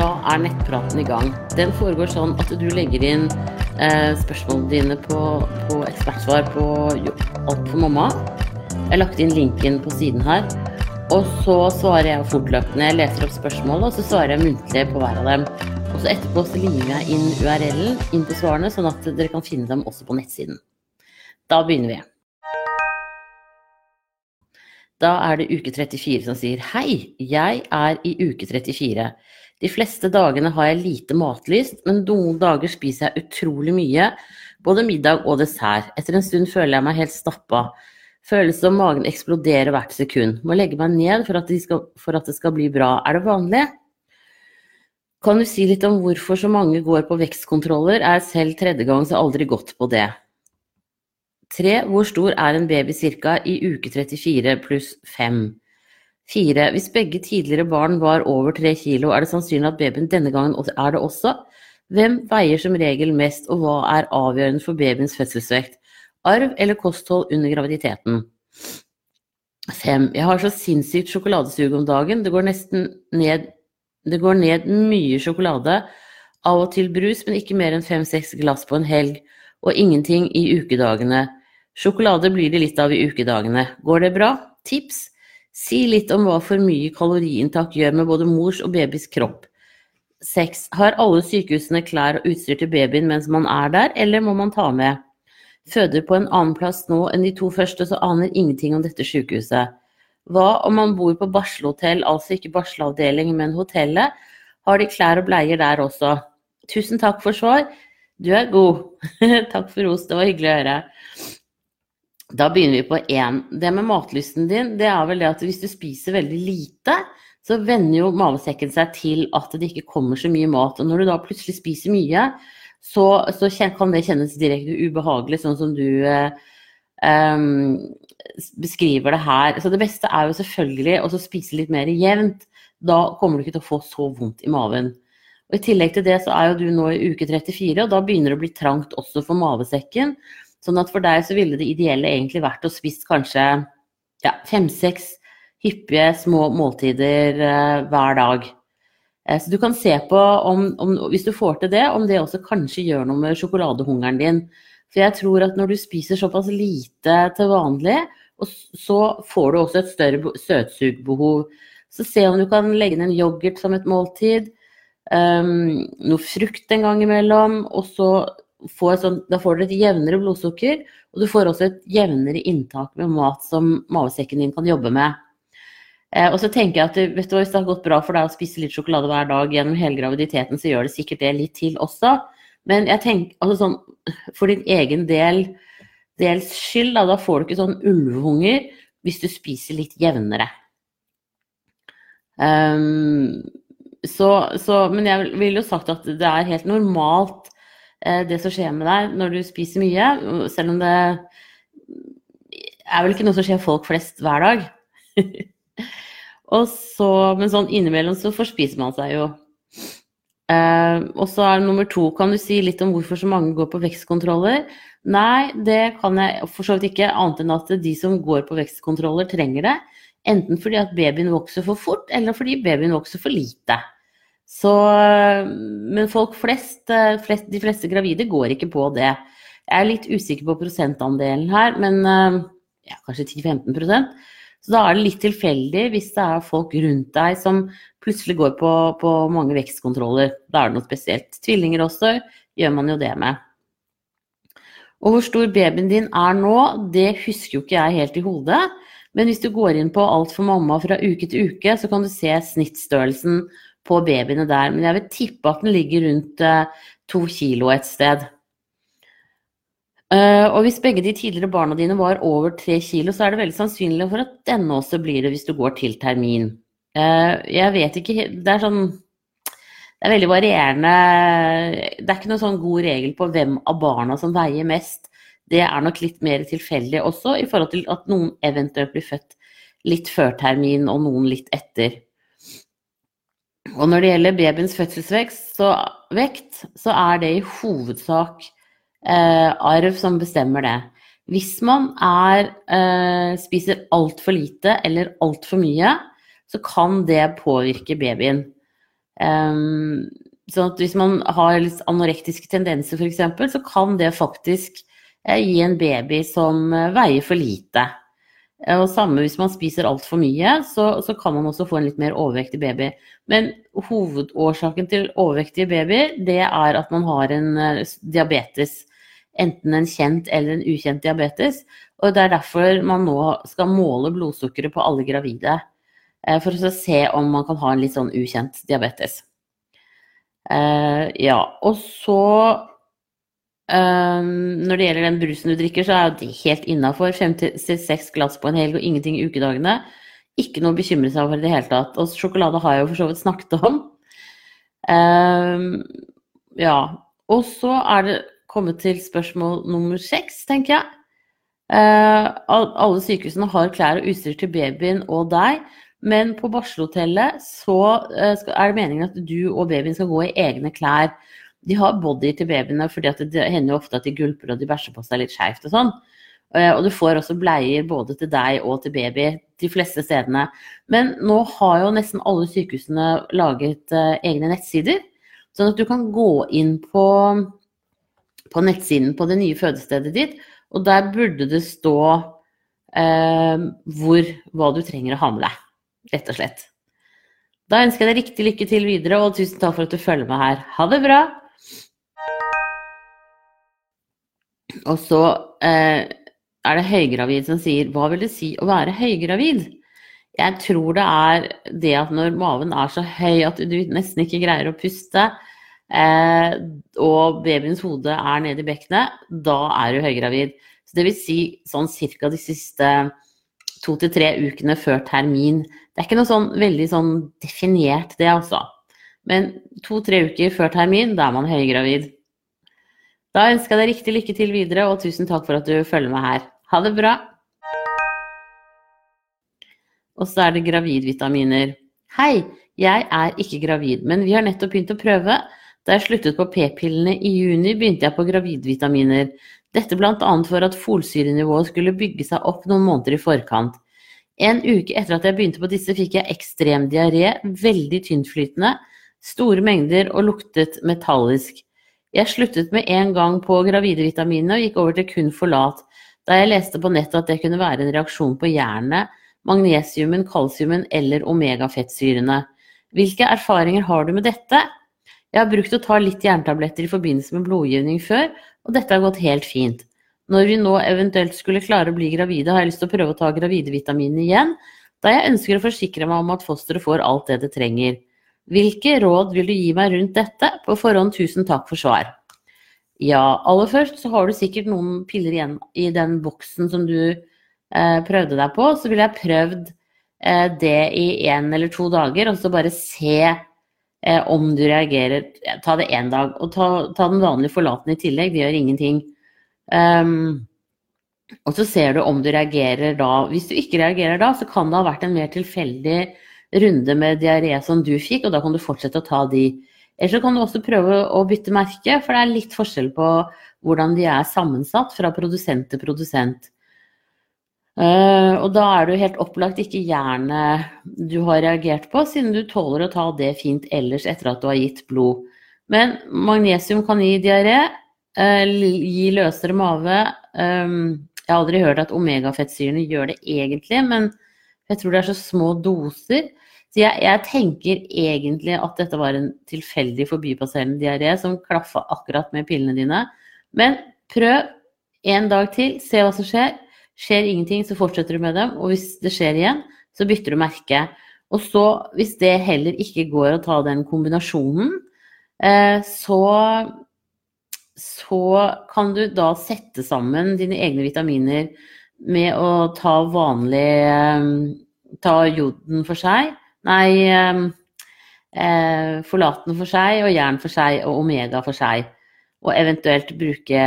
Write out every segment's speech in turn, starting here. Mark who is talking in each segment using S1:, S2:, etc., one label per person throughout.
S1: da er nettpraten i gang. Den foregår sånn at du legger inn eh, spørsmålene dine på, på ekspertsvar på Alt for mamma. Jeg har lagt inn linken på siden her. Og så svarer jeg fortløpende. Jeg leser opp spørsmålet, og så svarer jeg muntlig på hver av dem. Og så etterpå så limer jeg inn URL-en inn på svarene, sånn at dere kan finne dem også på nettsiden. Da begynner vi. Da er det uke 34 som sier Hei, jeg er i uke 34. De fleste dagene har jeg lite matlyst, men noen dager spiser jeg utrolig mye, både middag og dessert. Etter en stund føler jeg meg helt stappa. Føles som magen eksploderer hvert sekund. Må legge meg ned for at, skal, for at det skal bli bra. Er det vanlig? Kan du si litt om hvorfor så mange går på vekstkontroller? Er selv tredje gang, så aldri gått på det. 3. Hvor stor er en baby ca. i uke 34 pluss 5? 4. Hvis begge tidligere barn var over 3 kilo, er det sannsynlig at babyen denne gangen er det også? Hvem veier som regel mest, og hva er avgjørende for babyens fødselsvekt? Arv eller kosthold under graviditeten? 5. Jeg har så sinnssykt sjokoladesug om dagen. Det går nesten ned Det går ned mye sjokolade. Av og til brus, men ikke mer enn fem-seks glass på en helg. Og ingenting i ukedagene. Sjokolade blir det litt av i ukedagene. Går det bra? Tips? Si litt om hva for mye kaloriinntak gjør med både mors og babys kropp. 6. Har alle sykehusene klær og utstyr til babyen mens man er der, eller må man ta med? Føder på en annen plass nå enn de to første, så aner ingenting om dette sykehuset. Hva om man bor på barselhotell, altså ikke barselavdeling, men hotellet? Har de klær og bleier der også? Tusen takk for svar. Du er god. takk for ros, det var hyggelig å høre. Da begynner vi på én. Det med matlysten din, det er vel det at hvis du spiser veldig lite, så venner jo mavesekken seg til at det ikke kommer så mye mat. Og når du da plutselig spiser mye, så, så kan det kjennes direkte ubehagelig, sånn som du eh, beskriver det her. Så det beste er jo selvfølgelig å spise litt mer jevnt. Da kommer du ikke til å få så vondt i maven. Og I tillegg til det så er jo du nå i uke 34, og da begynner det å bli trangt også for mavesekken. Sånn at for deg så ville det ideelle egentlig vært å spise kanskje ja, fem-seks hyppige små måltider uh, hver dag. Uh, så du kan se på om, om, hvis du får til det, om det også kanskje gjør noe med sjokoladehungeren din. For jeg tror at når du spiser såpass lite til vanlig, så får du også et større søtsugbehov. Så se om du kan legge inn en yoghurt som et måltid. Um, noe frukt en gang imellom. Og så får sånn, da får du et jevnere blodsukker, og du får også et jevnere inntak med mat som mavesekken din kan jobbe med. Eh, og så tenker jeg at vet du, Hvis det har gått bra for deg å spise litt sjokolade hver dag gjennom hele graviditeten, så gjør det sikkert det litt til også. Men jeg tenker, altså sånn, for din egen del, dels skyld, da, da får du ikke sånn ulvehunger hvis du spiser litt jevnere. Um, så, så, men jeg ville jo sagt at det er helt normalt det som skjer med deg når du spiser mye, selv om det er vel ikke noe som skjer folk flest hver dag. så, men sånn innimellom så forspiser man seg jo. Uh, og så er nummer to, kan du si litt om hvorfor så mange går på vekstkontroller? Nei, det kan jeg for så vidt ikke, annet enn at de som går på vekstkontroller, trenger det. Enten fordi at babyen vokser for fort, eller fordi babyen vokser for lite. Så, men folk flest, flest, de fleste gravide går ikke på det. Jeg er litt usikker på prosentandelen her, men ja, kanskje 10-15% Så da er det litt tilfeldig hvis det er folk rundt deg som plutselig går på, på mange vekstkontroller. Da er det noe spesielt. Tvillinger også gjør man jo det med. Og hvor stor babyen din er nå, det husker jo ikke jeg helt i hodet. Men hvis du går inn på Alt for mamma fra uke til uke, så kan du se snittstørrelsen på babyene der. Men jeg vil tippe at den ligger rundt uh, to kilo et sted. Uh, og hvis begge de tidligere barna dine var over tre kilo, så er det veldig sannsynlig for at denne også blir det hvis du går til termin. Uh, jeg vet ikke Det er sånn Det er veldig varierende Det er ikke noen sånn god regel på hvem av barna som veier mest. Det er nok litt mer tilfeldig også, i forhold til at noen eventuelt blir født litt før termin og noen litt etter. Og når det gjelder babyens fødselsvekt, så, vekt, så er det i hovedsak eh, arv som bestemmer det. Hvis man er, eh, spiser altfor lite eller altfor mye, så kan det påvirke babyen. Um, så at hvis man har litt anorektiske tendenser f.eks., så kan det faktisk eh, gi en baby som eh, veier for lite. Og samme hvis man spiser altfor mye, så, så, kan man også få en litt mer overvektig baby. Men hovedårsaken til overvektige babyer, det er at man har en uh, diabetes. Enten en kjent eller en ukjent diabetes. Og det er derfor man nå skal måle blodsukkeret på alle gravide. Uh, for å se om man kan ha en litt sånn ukjent diabetes. Ja, og så Um, når det gjelder den brusen du drikker, så er det helt innafor. Fem til seks glass på en helg og ingenting i ukedagene. Ikke noe å bekymre seg over i det hele tatt. Og sjokolade har jeg jo for så vidt snakket om. Um, ja. Og så er det kommet til spørsmål nummer seks, tenker jeg. Uh, alle sykehusene har klær og utstyr til babyen og deg, men på barselhotellet så uh, er det meningen at du og babyen skal gå i egne klær. De har body til babyene fordi det hender jo ofte at de gulper og de bæsjer på seg litt skeivt og sånn. Eh, og du får også bleier både til deg og til baby de fleste stedene. Men nå har jo nesten alle sykehusene laget uh, egne nettsider. Sånn at du kan gå inn på, på, nettsiden på det nye fødestedet ditt, og der burde det stå uh, hvor, hva du trenger å ha med deg, rett og slett. Da ønsker jeg deg riktig lykke til videre, og tusen takk for at du følger med her. Ha det bra! Og så eh, er det høygravid som sier hva vil det si å være høygravid? Jeg tror det er det at når maven er så høy at du nesten ikke greier å puste, eh, og babyens hode er nede i bekkenet, da er du høygravid. Så det vil si sånn cirka de siste to til tre ukene før termin. Det er ikke noe sånn veldig sånn definert, det altså. Men to-tre uker før termin, da er man høygravid. Da ønsker jeg deg riktig lykke til videre, og tusen takk for at du følger med her. Ha det bra! Og så er det gravidvitaminer. Hei, jeg er ikke gravid, men vi har nettopp begynt å prøve. Da jeg sluttet på p-pillene i juni, begynte jeg på gravidvitaminer. Dette bl.a. for at folsyrenivået skulle bygge seg opp noen måneder i forkant. En uke etter at jeg begynte på disse, fikk jeg ekstrem diaré, veldig tyntflytende, store mengder og luktet metallisk. Jeg sluttet med en gang på gravidevitaminene og gikk over til kun Forlat, da jeg leste på nettet at det kunne være en reaksjon på jernet, magnesiumen, kalsiumen eller omega-fettsyrene. Hvilke erfaringer har du med dette? Jeg har brukt å ta litt jerntabletter i forbindelse med blodgivning før, og dette har gått helt fint. Når vi nå eventuelt skulle klare å bli gravide, har jeg lyst til å prøve å ta gravidevitaminene igjen, da jeg ønsker å forsikre meg om at fosteret får alt det det trenger. Hvilke råd vil du gi meg rundt dette? På forhånd tusen takk for svar. Ja, aller først så har du sikkert noen piller igjen i den boksen som du eh, prøvde deg på. Så ville jeg prøvd eh, det i én eller to dager, og så bare se eh, om du reagerer. Ta det én dag, og ta, ta, den vanlige forlatende i tillegg. Det gjør ingenting. Um, og så ser du om du reagerer da. Hvis du ikke reagerer da, så kan det ha vært en mer tilfeldig runde med diaré som du fikk, og da kan du fortsette å ta de. Eller så kan du også prøve å bytte merke, for det er litt forskjell på hvordan de er sammensatt fra produsent til produsent. Uh, og da er det jo helt opplagt ikke jernet du har reagert på, siden du tåler å ta det fint ellers etter at du har gitt blod. Men magnesium kan gi diaré, uh, gi løsere mage. Um, jeg har aldri hørt at omegafettsyrene gjør det egentlig, men jeg tror det er så små doser. Så jeg, jeg, tenker egentlig at dette var en tilfeldig forbipasserende diaré som klaffa akkurat med pillene dine. Men prøv en dag til, se hva som skjer. Skjer ingenting, så fortsetter du med dem. Og hvis det skjer igjen, så bytter du merke. Og så, hvis det heller ikke går å ta den kombinasjonen, eh, så så kan du da sette sammen dine egne vitaminer med å ta vanlig eh, Ta joden for seg Nei, eh, forlaten for seg og jern for seg og omega for seg. Og eventuelt bruke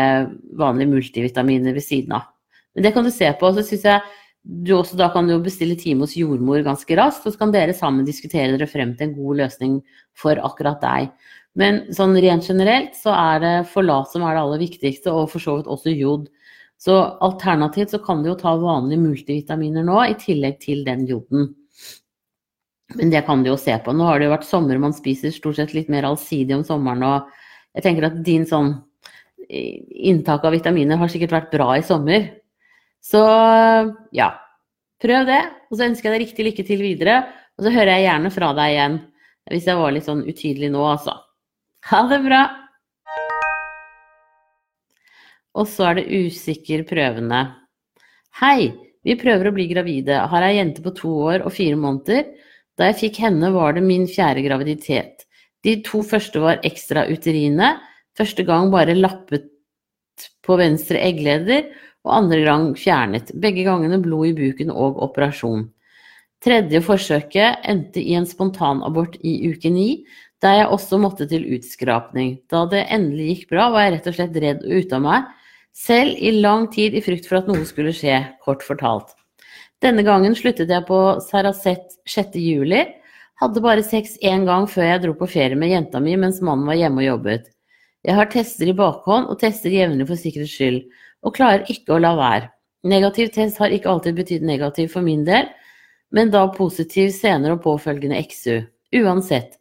S1: vanlige multivitaminer ved siden av. Men det kan du se på. og så synes jeg du også da kan du bestille time hos jordmor ganske raskt, og så kan dere sammen diskutere dere frem til en god løsning for akkurat deg. Men sånn rent generelt så er det forlat som er det aller viktigste, og for så vidt også jod. Så alternativt så kan du jo ta vanlige multivitaminer nå, i tillegg til den joden. Men det kan du jo se på. Nå har det jo vært sommer, man spiser stort sett litt mer allsidig om sommeren. Og jeg tenker at din sånn inntak av vitaminer har sikkert vært bra i sommer. Så ja, prøv det. Og så ønsker jeg deg riktig lykke til videre. Og så hører jeg gjerne fra deg igjen hvis jeg var litt sånn utydelig nå, altså. Ha det bra! Og så er det usikker prøvende. Hei, vi prøver å bli gravide. Har ei jente på to år og fire måneder. Da jeg fikk henne, var det min fjerde graviditet. De to første var ekstrauterine. Første gang bare lappet på venstre eggleder, og andre gang fjernet. Begge gangene blod i buken og operasjon. Tredje forsøket endte i en spontanabort i uke ni, der jeg også måtte til utskrapning. Da det endelig gikk bra, var jeg rett og slett redd og ute av meg, selv i lang tid i frykt for at noe skulle skje, kort fortalt. Denne gangen sluttet jeg på Saracet 6. juli. Hadde bare sex én gang før jeg dro på ferie med jenta mi mens mannen var hjemme og jobbet. Jeg har tester i bakhånd og tester jevnlig for sikkerhets skyld, og klarer ikke å la være. Negativ test har ikke alltid betydd negativ for min del, men da positiv senere og påfølgende XU. Uansett.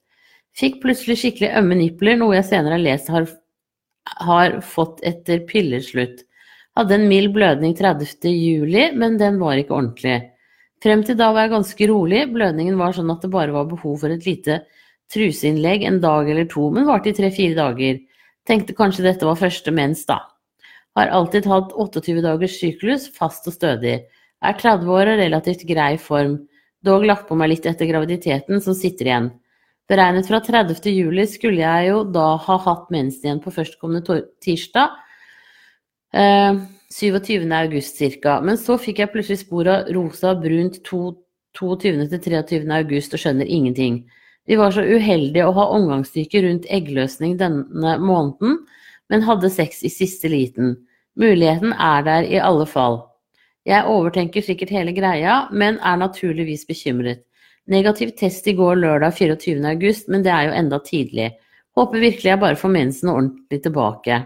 S1: Fikk plutselig skikkelig ømme nipler, noe jeg senere har lest har, har fått etter pilleslutt. Hadde en mild blødning 30. juli, men den var ikke ordentlig. Frem til da var jeg ganske rolig, blødningen var sånn at det bare var behov for et lite truseinnlegg en dag eller to, men varte i tre-fire dager. Tenkte kanskje dette var første mens, da. Har alltid hatt 28 dagers syklus, fast og stødig. Er 30 år og relativt grei form. Dog lagt på meg litt etter graviditeten, som sitter igjen. Beregnet fra 30. juli skulle jeg jo da ha hatt mensen igjen på førstkommende tirsdag. Eh, 27. august ca. Men så fikk jeg plutselig spor av rosa brunt 22. til 23. august og skjønner ingenting. Vi var så uheldige å ha omgangsstykke rundt eggløsning denne måneden, men hadde sex i siste liten. Muligheten er der i alle fall. Jeg overtenker sikkert hele greia, men er naturligvis bekymret. Negativ test i går lørdag 24. august, men det er jo enda tidlig. Håper virkelig jeg bare får mensen ordentlig tilbake.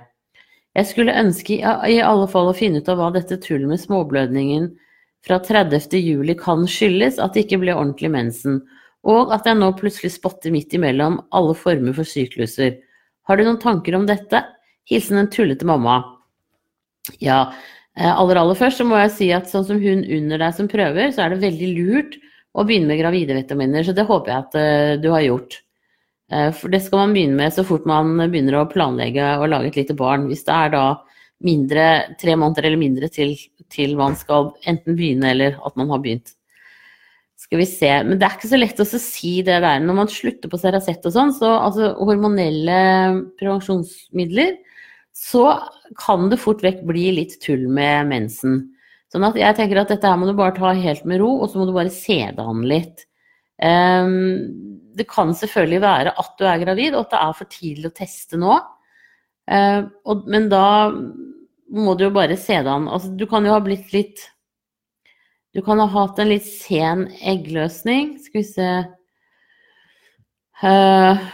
S1: Jeg skulle ønske i alle fall å finne ut av hva dette tullet med småblødningen fra 30. juli kan skyldes, at det ikke ble ordentlig mensen, og at jeg nå plutselig spotter midt imellom alle former for sykluser. Har du noen tanker om dette? Hilsen en tullete mamma. Ja, Eh, aller, aller først så må jeg si at sånn som hun under deg som prøver, så er det veldig lurt å begynne med gravide vitaminer. Så det håper jeg at uh, du har gjort. Uh, for det skal man begynne med så fort man begynner å planlegge å lage et lite barn. Hvis det er da mindre, tre måneder eller mindre til, til man skal enten begynne eller at man har begynt. Skal vi se. Men det er ikke så lett å si det der. Når man slutter på Seracet og sånn, så altså hormonelle prevensjonsmidler så kan det fort vekk bli litt tull med mensen. Sånn at jeg tenker at dette her må du bare ta helt med ro, og så må du bare se det an litt. Um, det kan selvfølgelig være at du er gravid, og at det er for tidlig å teste nå. Uh, men da må du jo bare se det an. Altså, du kan jo ha blitt litt Du kan ha hatt en litt sen eggløsning. Skal vi se uh,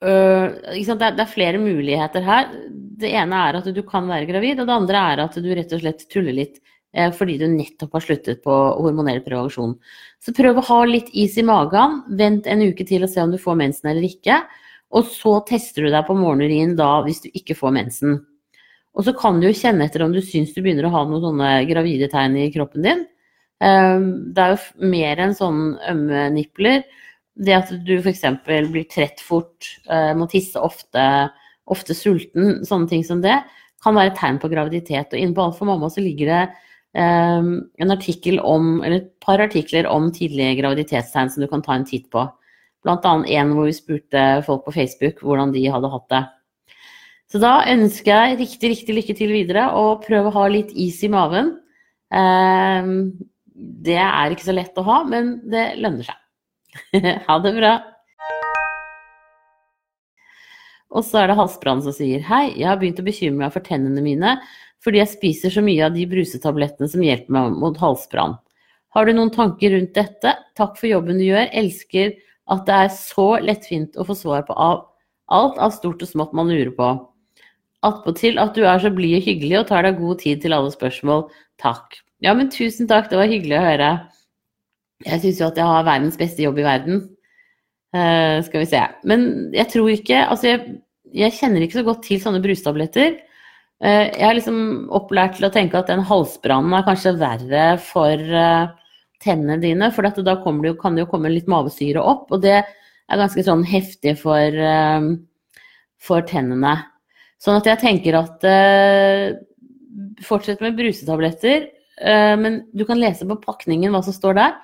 S1: uh, det, er, er flere muligheter her det ene er at du kan være gravid, og det andre er at du rett og slett tuller litt eh, fordi du nettopp har sluttet på hormonell prevensjon. Så prøv å ha litt is i magen. Vent en uke til og se om du får mensen eller ikke. Og så tester du deg på morgenurin da hvis du ikke får mensen. Og så kan du jo kjenne etter om du syns du begynner å ha noen sånne gravide tegn i kroppen din. Ehm, det er jo mer enn sånne ømme nipler. Det at du f.eks. blir trett fort, eh, må tisse ofte, ofte sulten, sånne ting som det, kan være tegn på graviditet. Og inne på Alt for mamma så ligger det en artikkel om, eller et par artikler om tidlige graviditetstegn som du kan ta en titt på. Annet en hvor vi spurte folk på Facebook hvordan de hadde hatt det. Så da ønsker jeg riktig, riktig lykke til videre, og prøv å ha litt is i maven. Um, det er ikke så lett å ha, men det lønner seg. ha det bra. Og så er det Halsbrand som sier hei, jeg har begynt å bekymre meg for tennene mine fordi jeg spiser så mye av de brusetablettene som hjelper meg mot halsbrann. Har du noen tanker rundt dette? Takk for jobben du gjør. Elsker at det er så lettfint å få svar på alt av stort og smått man lurer på. Attpåtil at du er så blid og hyggelig og tar deg god tid til alle spørsmål. Takk. Ja, men tusen takk, det var hyggelig å høre. Jeg syns jo at jeg har verdens beste jobb i verden. Uh, skal vi se. Men jeg tror ikke Altså, jeg, jeg, kjenner ikke så godt til sånne brustabletter. Uh, jeg er liksom opplært til å tenke at den halsbrannen er kanskje verre for uh, tennene dine, for da det jo, kan det jo komme litt mavesyre opp, og det er ganske sånn heftig for, for tennene. Sånn at jeg tenker at fortsett med brusetabletter, men du kan lese på pakningen hva som står der.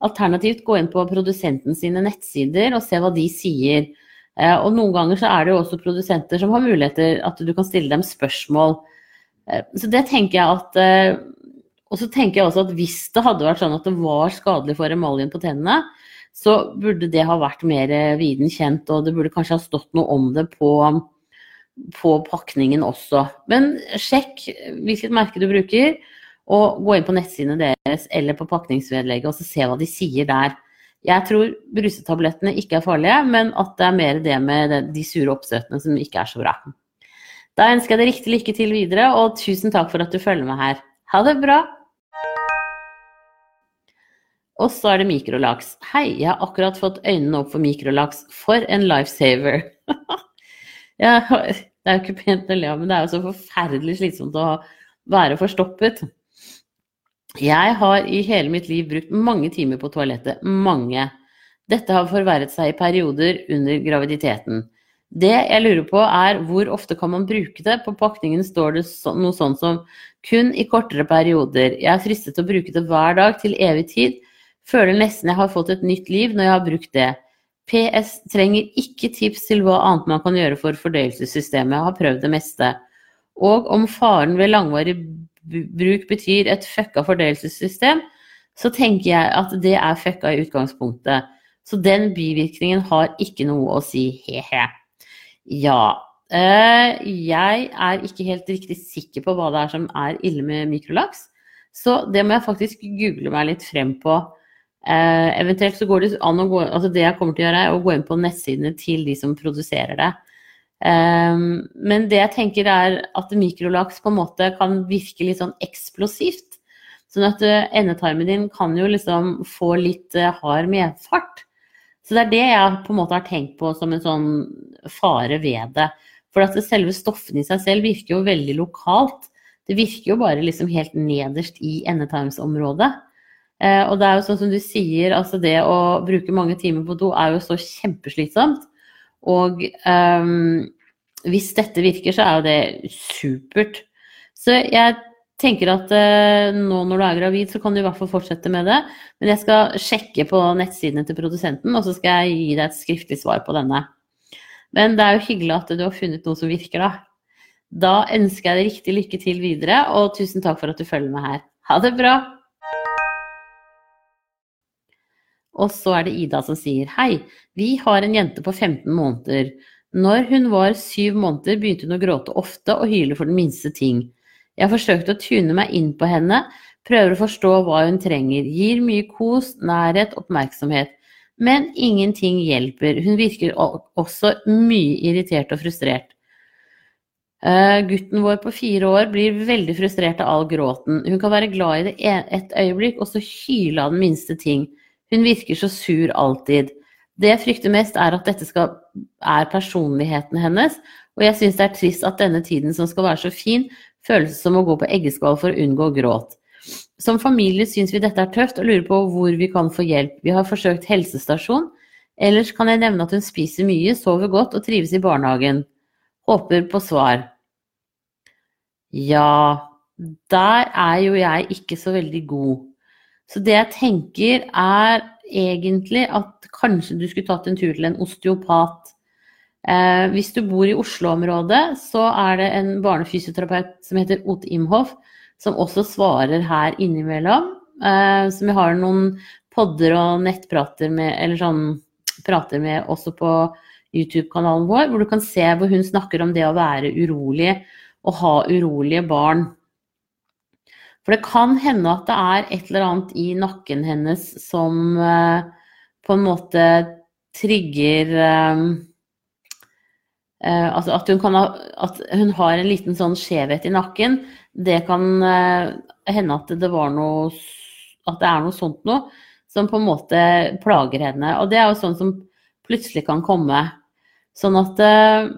S1: Alternativt gå inn på produsenten sine nettsider og se hva de sier. Eh, og noen ganger så er det jo også produsenter som har muligheter at du kan stille dem spørsmål. Eh, så det tenker jeg at eh, Og så tenker jeg også at hvis det hadde vært sånn at det var skadelig for emaljen på tennene, så burde det ha vært mer viden kjent, og det burde kanskje ha stått noe om det på, på pakningen også. Men sjekk hvilket merke du bruker. Og gå inn på nettsidene deres eller på pakningsvedlegget og se hva de sier der. Jeg tror brusetablettene ikke er farlige, men at det er mer det med de sure oppstøtene som ikke er så bra. Da ønsker jeg deg riktig lykke til videre, og tusen takk for at du følger med her. Ha det bra! Og så er det mikrolaks. Hei, jeg har akkurat fått øynene opp for mikrolaks. For en lifesaver! det er jo ikke pent å le av, men det er jo så forferdelig slitsomt å være forstoppet. Jeg har i hele mitt liv brukt mange timer på toalettet. Mange. Dette har forverret seg i perioder under graviditeten. Det jeg lurer på er hvor ofte kan man bruke det? På pakningen står det noe sånn som kun i kortere perioder. Jeg er fristet til å bruke det hver dag til evig tid. Føler nesten jeg har fått et nytt liv når jeg har brukt det. PS trenger ikke tips til hva annet man kan gjøre for fordøyelsessystemet. Jeg har prøvd det meste. Og om faren ved langvarig bruk betyr et fucka fordelelsessystem, så tenker jeg at det er fucka i utgangspunktet. Så den bivirkningen har ikke noe å si, he-he. Ja. Eh, jeg er ikke helt riktig sikker på hva det er som er ille med mikrolaks, så det må jeg faktisk google meg litt frem på. Eh, eventuelt så går det an å gå Altså det jeg kommer til å gjøre, er å gå inn på nettsidene til de som produserer det. Um, men det jeg tenker er at mikrolaks på en måte kan virke litt sånn eksplosivt. Sånn at uh, endetarmen din kan jo liksom få litt uh, hard medfart. Så det er det jeg på en måte har tenkt på som en sånn fare ved det. For at selve stoffene i seg selv virker jo veldig lokalt. Det virker jo bare liksom helt nederst i endetarmsområdet. Uh, og det er jo sånn som du sier, altså det å bruke mange timer på do er jo så kjempeslitsomt. Og um, hvis dette virker, så er jo det supert. Så jeg tenker at uh, nå når du er gravid, så kan du i hvert fall fortsette med det. Men jeg skal sjekke på nettsidene til produsenten, og så skal jeg gi deg et skriftlig svar på denne. Men det er jo hyggelig at du har funnet noe som virker, da. Da ønsker jeg deg riktig lykke til videre, og tusen takk for at du følger med her. Ha det bra! Og så er det Ida som sier hei, vi har en jente på 15 måneder. Når hun var syv måneder, begynte hun å gråte ofte og hyle for den minste ting. Jeg har forsøkt å tune meg inn på henne, prøver å forstå hva hun trenger, gir mye kos, nærhet, oppmerksomhet. Men ingenting hjelper. Hun virker også mye irritert og frustrert. Uh, gutten vår på fire år blir veldig frustrert av all gråten. Hun kan være glad i det e-, et øyeblikk, og så hyle av den minste ting. Hun virker så sur alltid. Det jeg frykter mest, er at dette skal, er personligheten hennes, og jeg syns det er trist at denne tiden som skal være så fin, føles som å gå på eggeskall for å unngå gråt. Som familie syns vi dette er tøft og lurer på hvor vi kan få hjelp. Vi har forsøkt helsestasjon. Ellers kan jeg nevne at hun spiser mye, sover godt og trives i barnehagen. Håper på svar. Ja, der er jo jeg ikke så veldig god. Så det jeg tenker er egentlig at kanskje du skulle tatt en tur til en osteopat. Eh, hvis du bor i Oslo-området, så er det en barnefysioterapeut som heter Ote Imhoff, som også svarer her innimellom. Eh, som vi har noen podder og nettprater med, eller sånn prater med også på YouTube-kanalen vår, hvor du kan se hvor hun snakker om det å være urolig og ha urolige barn. For det kan hende at det er et eller annet i nakken hennes som uh, på en måte trigger um, uh, Altså at hun, ha, at hun, har en liten sånn skjevhet i nakken. Det kan uh, hende at det var noe At det er noe sånt noe. som på en måte plager henne. Og det er jo sånn som plutselig kan komme. Sånn at eh,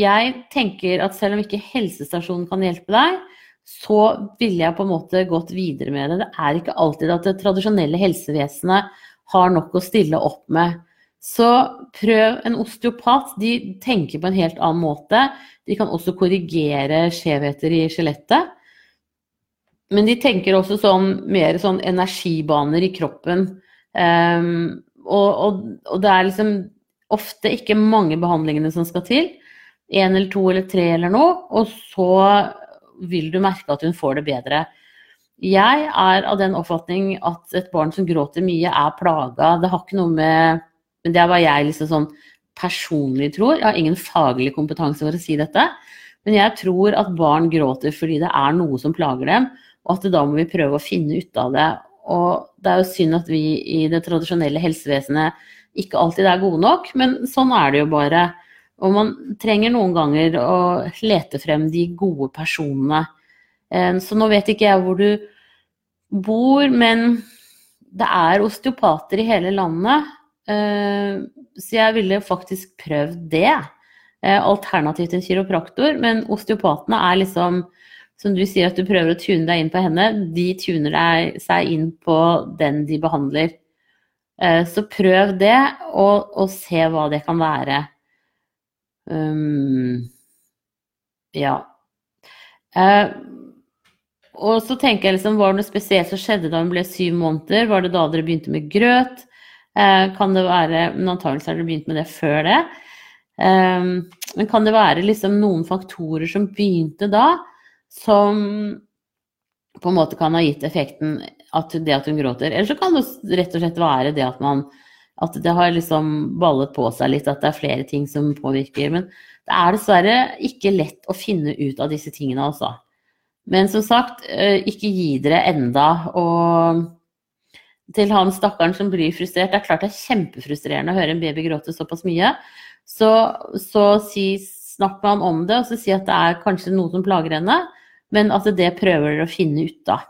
S1: jeg tenker at selv om ikke helsestasjonen kan hjelpe deg, så ville jeg på en måte gått videre med det. Det er ikke alltid at det tradisjonelle helsevesenet har nok å stille opp med. Så prøv en osteopat. De tenker på en helt annen måte. De kan også korrigere skjevheter i skjelettet. Men de tenker også sånn mer sånn energibaner i kroppen. Um, og, og, og, det er liksom ofte ikke mange behandlingene som skal til. Én eller to eller tre eller noe. Og så vil du merke at hun får det bedre. Jeg er av den oppfatning at et barn som gråter mye, er plaga. Det har ikke noe med Men det er hva jeg liksom sånn personlig tror. Jeg har ingen faglig kompetanse for å si dette. Men jeg tror at barn gråter fordi det er noe som plager dem, og at da må vi prøve å finne ut av det. Og det er jo synd at vi i det tradisjonelle helsevesenet ikke alltid er gode nok, men sånn er det jo bare. Og man trenger noen ganger å lete frem de gode personene. Eh, så nå vet ikke jeg hvor du bor, men det er osteopater i hele landet. Eh, så jeg ville faktisk prøvd det. Eh, alternativt en kiropraktor. Men osteopatene er liksom, som du sier at du prøver å tune deg inn på henne, de tuner seg inn på den de behandler. Eh, så prøv det, og, og se hva det kan være. Um, ja. Uh, og så tenker jeg liksom, var det noe spesielt som skjedde da hun ble syv måneder? Var det da dere begynte med grøt? Eh, kan det være Men antakelig har dere begynt med det før det. Eh, men kan det være liksom noen faktorer som begynte da, som på en måte kan ha gitt effekten at det at hun gråter? Eller så kan det rett og slett være det at man at det har liksom ballet på seg litt, at det er flere ting som påvirker. Men det er dessverre ikke lett å finne ut av disse tingene, altså. Men som sagt, eh, ikke gi dere enda. Og til han stakkaren som blir frustrert. Det er klart det er kjempefrustrerende å høre en baby gråte såpass mye. Så, så si, snakk med han om det, og så si at det er kanskje noe som plager henne, men at det prøver dere å finne ut av.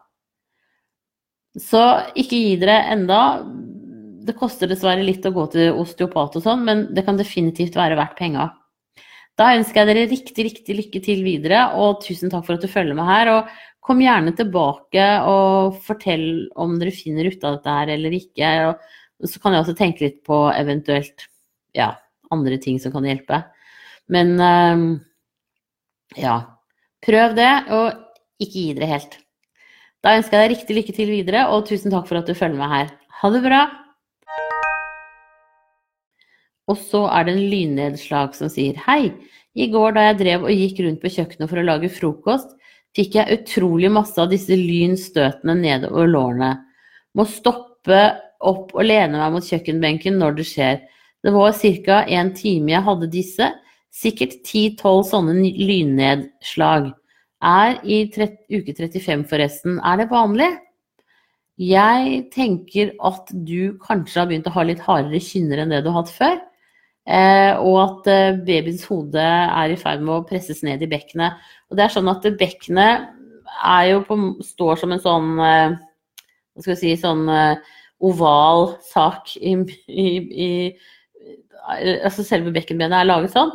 S1: Så ikke gi dere enda. Det koster dessverre litt å gå til osteopat og sånn, men det kan definitivt være verdt penga. Da ønsker jeg dere riktig, riktig lykke til videre, og tusen takk for at du følger med her. Og kom gjerne tilbake og fortell om dere finner ut av dette her eller ikke. Og så kan jeg også tenke litt på eventuelt ja, andre ting som kan hjelpe. Men um, ja, prøv det, og ikke gi dere helt. Da ønsker jeg deg riktig lykke til videre, og tusen takk for at du følger med her. Ha det bra! Og så er det en lynnedslag som sier hei. I går da jeg drev og gikk rundt på kjøkkenet for å lage frokost, fikk jeg utrolig masse av disse lynstøtene nedover lårene. Må stoppe opp og lene meg mot kjøkkenbenken når det skjer. Det var ca. en time jeg hadde disse, sikkert 10-12 sånne lynnedslag. Er i uke 35 forresten, er det vanlig? Jeg tenker at du kanskje har begynt å ha litt hardere kynner enn det du har hatt før. Eh, og at eh, babyens hode er i ferd med å presses ned i bekkenet. Og det er sånn at bekkenet står som en sånn eh, Hva skal vi si Sånn oval sak i, i, i Altså selve bekkenbenet er laget sånn.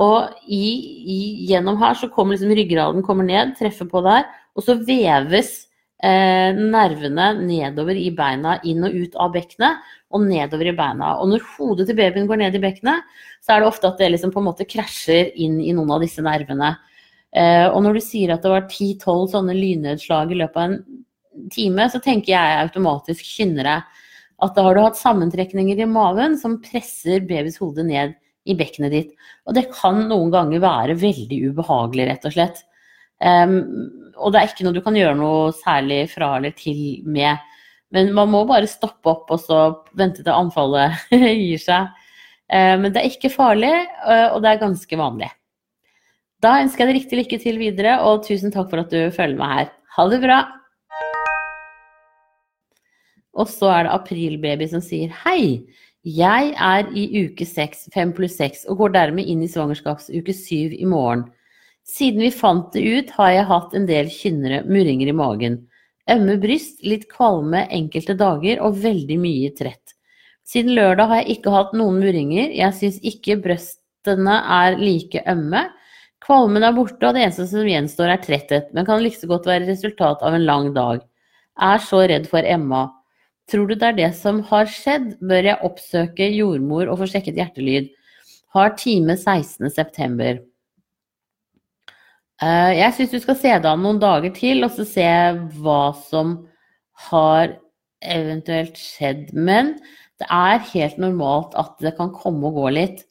S1: Og i, gjennom her så kommer liksom ryggraden kommer ned, treffer på der, og så veves eh, nervene nedover i beina, inn og ut av bekkenet og nedover i beina. Og når hodet til babyen går ned i bekkenet, så er det ofte at det liksom på en måte krasjer inn i noen av disse nervene. Eh, og når du sier at det var 10-12 sånne lynnedslag i løpet av en time, så tenker jeg automatisk kynnere. At da har du hatt sammentrekninger i maven som presser babys hode ned i bekkenet ditt. Og det kan noen ganger være veldig ubehagelig, rett og slett. Um, og det er ikke noe du kan gjøre noe særlig fra eller til med. Men man må bare stoppe opp og så vente til anfallet gir seg. Uh, men det er ikke farlig, uh, og det er ganske vanlig. Da ønsker jeg deg riktig lykke til videre, og tusen takk for at du følger meg her. Ha det bra! Og så er det Aprilbaby som sier hei. Jeg er i uke 6, 5 pluss 6, og går dermed inn i svangerskapsuke 7 i morgen. Siden vi fant det ut, har jeg hatt en del kynnere, murringer i magen. Ømme bryst, litt kvalme enkelte dager og veldig mye trett. Siden lørdag har jeg ikke hatt noen murringer. Jeg syns ikke brøstene er like ømme. Kvalmen er borte, og det eneste som gjenstår er tretthet, men kan like så godt være resultat av en lang dag. Er så redd for Emma. Tror du det er det som har skjedd, bør jeg oppsøke jordmor og få sjekket hjertelyd. Har time 16.9. Uh, jeg syns du skal se det an noen dager til, og så se hva som har eventuelt skjedd. Men det er helt normalt at det kan komme og gå litt.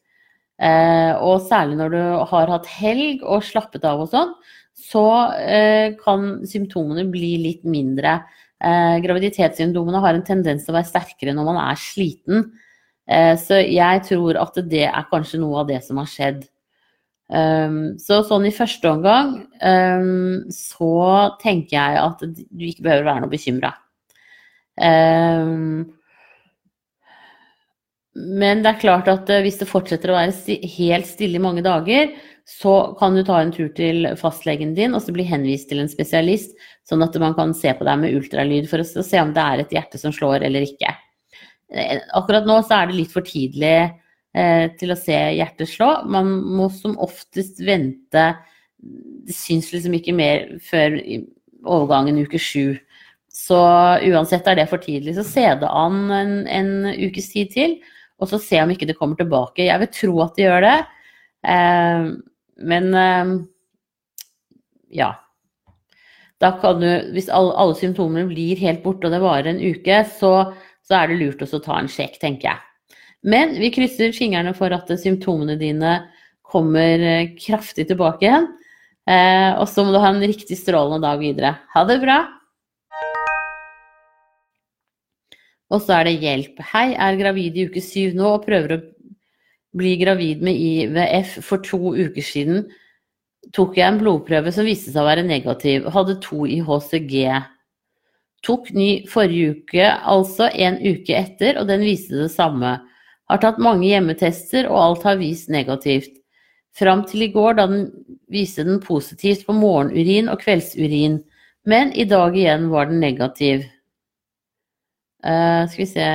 S1: Uh, og særlig når du har hatt helg og slappet av og sånn, så uh, kan symptomene bli litt mindre. graviditetssymptomene har en tendens til å være sterkere når man er sliten. så jeg tror at det er kanskje noe av det som har skjedd. Um, så sånn i første omgang um, så tenker jeg at du ikke behøver være noe bekymra. Um, men det er klart at uh, hvis det fortsetter å være sti helt stille i mange dager, så kan du ta en tur til fastlegen din og så bli henvist til en spesialist, sånn at man kan se på deg med ultralyd for å se om det er et hjerte som slår eller ikke. Eh, akkurat nå så er det litt for tidlig Eh, til å se hjertet slå. Man må som oftest vente Det syns liksom ikke mer før overgangen uke sju. Så uansett er det for tidlig. Så se det an en, en, ukes tid til, og så se om ikke det kommer tilbake. Jeg vil tro at det gjør det, eh, men eh, ja. Da kan du, hvis alle, alle symptomene blir helt borte og det varer en uke, så, så er det lurt å ta en sjekk, tenker jeg. Men vi krysser fingrene for at symptomene dine kommer eh, kraftig tilbake igjen. Eh, og så må du ha en riktig strålende dag videre. Ha det bra! Og så er det hjelp. Hei, er gravid i uke syv nå og prøver å bli gravid med IVF for to uker siden. Tok jeg en blodprøve som viste seg å være negativ, hadde to i HCG. Tok ny forrige uke, altså en uke etter, og den viste det samme. Har tatt mange hjemmetester, og alt har vist negativt. Fram til i går, da den viste den positivt på morgenurin og kveldsurin. Men i dag igjen var den negativ. Uh, skal vi se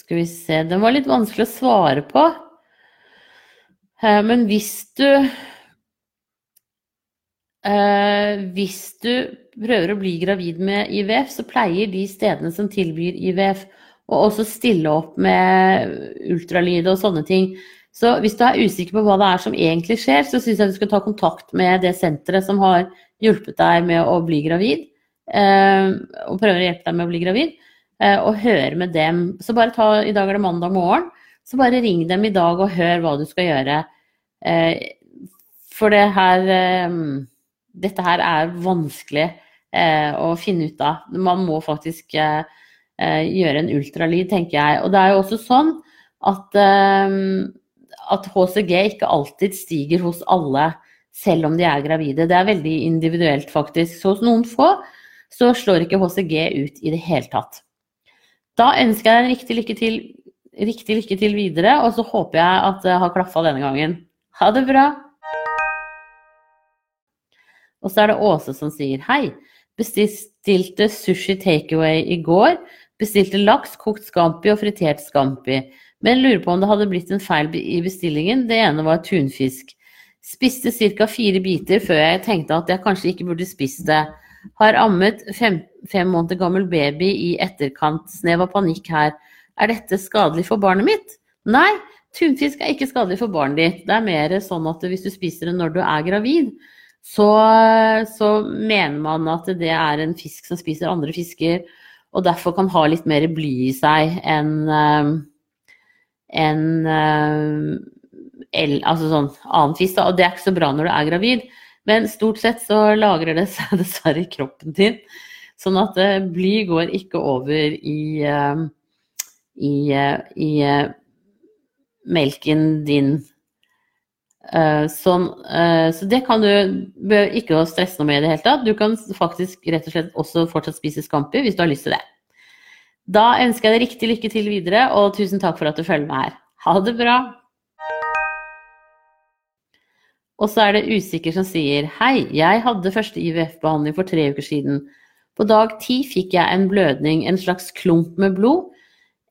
S1: Skal vi se Den var litt vanskelig å svare på. Uh, men hvis du uh, Hvis du prøver å bli gravid med IVF, så pleier de stedene som tilbyr IVF, å også stille opp med ultralyd og sånne ting. Så hvis du er usikker på hva det er som egentlig skjer, så syns jeg du skal ta kontakt med det senteret som har hjulpet deg med å bli gravid, uh, og prøver å hjelpe deg med å bli gravid, uh, og høre med dem. Så bare ta I dag er det mandag morgen, så bare ring dem i dag og hør hva du skal gjøre. For det her Dette her er vanskelig eh, å finne ut av. Man må faktisk eh, eh, gjøre en ultralyd, tenker jeg. Og det er jo også sånn at, eh, at HCG ikke alltid stiger hos alle, selv om de er gravide. Det er veldig individuelt, faktisk. Så hos noen få så slår ikke HCG ut i det hele tatt. Da ønsker jeg deg riktig lykke til, riktig lykke til videre, og så håper jeg at det har klaffa denne gangen. Ha det bra! Og så er det Åse som sier hei. Bestilte sushi takeaway i går. Bestilte laks, kokt scampi og fritert scampi. Men lurer på om det hadde blitt en feil i bestillingen. Det ene var tunfisk. Spiste ca. fire biter før jeg tenkte at jeg kanskje ikke burde spist det. Har ammet fem, fem måneder gammel baby i etterkant. Snev av panikk her. Er dette skadelig for barnet mitt? Nei, tunfisk er ikke skadelig for barnet ditt. Det er mer sånn at hvis du spiser det når du er gravid, så, så, mener man at det er en fisk som spiser andre fisker, og derfor kan ha litt mer bly i seg enn eh, en, uh, altså sånn annen fisk. Og det er ikke så bra når du er gravid, men stort sett så lagrer det seg dessverre i kroppen din. Sånn at uh, bly går ikke over i, uh, i, i melken din sånn, så det kan du ikke stresse noe med i det hele tatt. Du kan faktisk rett og slett også fortsatt spise scampi hvis du har lyst til det. Da ønsker jeg deg riktig lykke til videre, og tusen takk for at du følger med her. Ha det bra! Og så er det usikker som sier Hei, jeg hadde første IVF-behandling for tre uker siden. På dag ti fikk jeg en blødning, en slags klump med blod.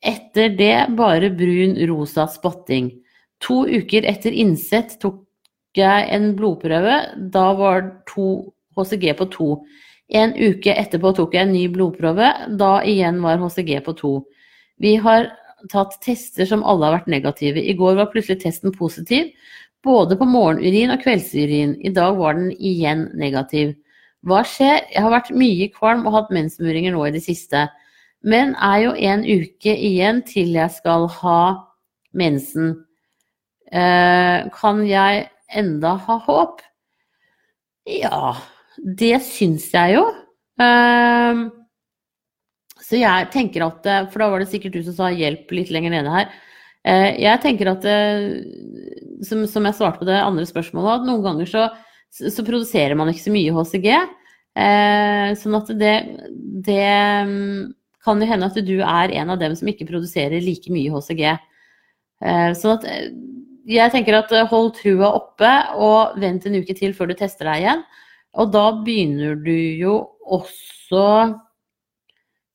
S1: Etter det bare brun rosa spotting. To uker etter innsett tok jeg en blodprøve. Da var to HCG på to. En uke etterpå tok jeg en ny blodprøve. Da igjen var HCG på to. Vi har tatt tester som alle har vært negative. I går var plutselig testen positiv. Både på morgenurin og kveldsurin. I dag var den igjen negativ. Hva skjer? Jeg har vært mye kvalm og hatt mensmuringer nå i det siste. Men er jo en uke igjen til jeg skal ha mensen. Eh, kan jeg enda ha håp? Ja, det syns jeg jo. Eh, så jeg tenker at For da var det sikkert du som sa hjelp litt lenger nede her. Eh, jeg tenker at som, som, jeg svarte på det andre spørsmålet, at noen ganger så, så produserer man ikke så mye HCG. Eh, sånn at det, det, kan jo hende at du er en av dem som ikke produserer like mye HCG. Eh, sånn at eh, jeg tenker at eh, hold trua oppe, og vent en uke til før du tester deg igjen. Og da begynner du jo også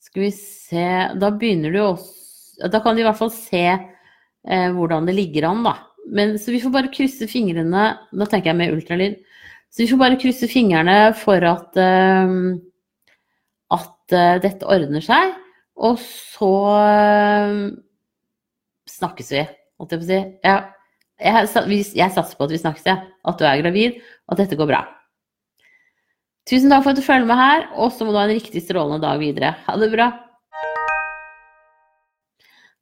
S1: Skal vi se Da begynner du også Da kan du i hvert fall se eh, hvordan det ligger an, da. Men, så vi får bare krysse fingrene Nå tenker jeg med ultralyd. Så vi får bare krysse fingrene for at, eh, at eh, dette ordner seg. Og så uh, snakkes vi, holdt jeg på å si. Ja, jeg, jeg, satser på at vi snakkes, ja. At du er gravid, og at dette går bra. Tusen takk for at du følger med her, og så må du ha en riktig strålende dag videre. Ha det bra.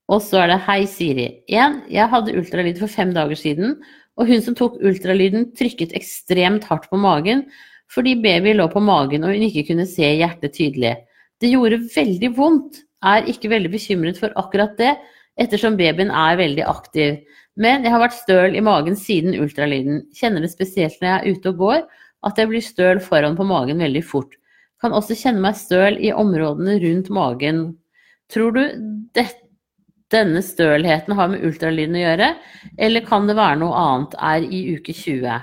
S1: Og så er det Hei, Siri. Igjen, jeg hadde ultralyd for fem dager siden, og hun som tok ultralyden, trykket ekstremt hardt på magen fordi baby lå på magen og hun ikke kunne se hjertet tydelig. Det gjorde veldig vondt. Er ikke veldig bekymret for akkurat det, ettersom babyen er veldig aktiv. Men jeg har vært støl i magen siden ultralyden. Kjenner det spesielt når jeg er ute og går, at jeg blir støl foran på magen veldig fort. Kan også kjenne meg støl i områdene rundt magen. Tror du det, denne stølheten har med ultralyden å gjøre, eller kan det være noe annet, er i uke 20.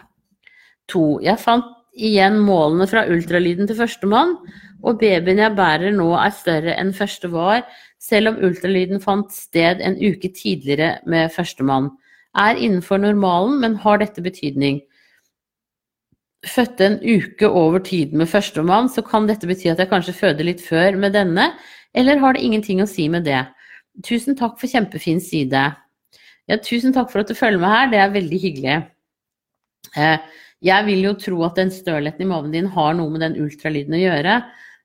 S1: 2. Jeg fant igjen målene fra ultralyden til førstemann, og babyen jeg bærer nå er større enn første var, selv om ultralyden fant sted en uke tidligere med førstemann. Er innenfor normalen, men har dette betydning? Fødte en uke over tiden med førstemann, så kan dette bety at jeg kanskje føder litt før med denne, eller har det ingenting å si med det? Tusen takk for kjempefin side. Ja, tusen takk for at du følger med her, det er veldig hyggelig. Eh, jeg vil jo tro at den stølheten i maven din har noe med den ultralyden å gjøre,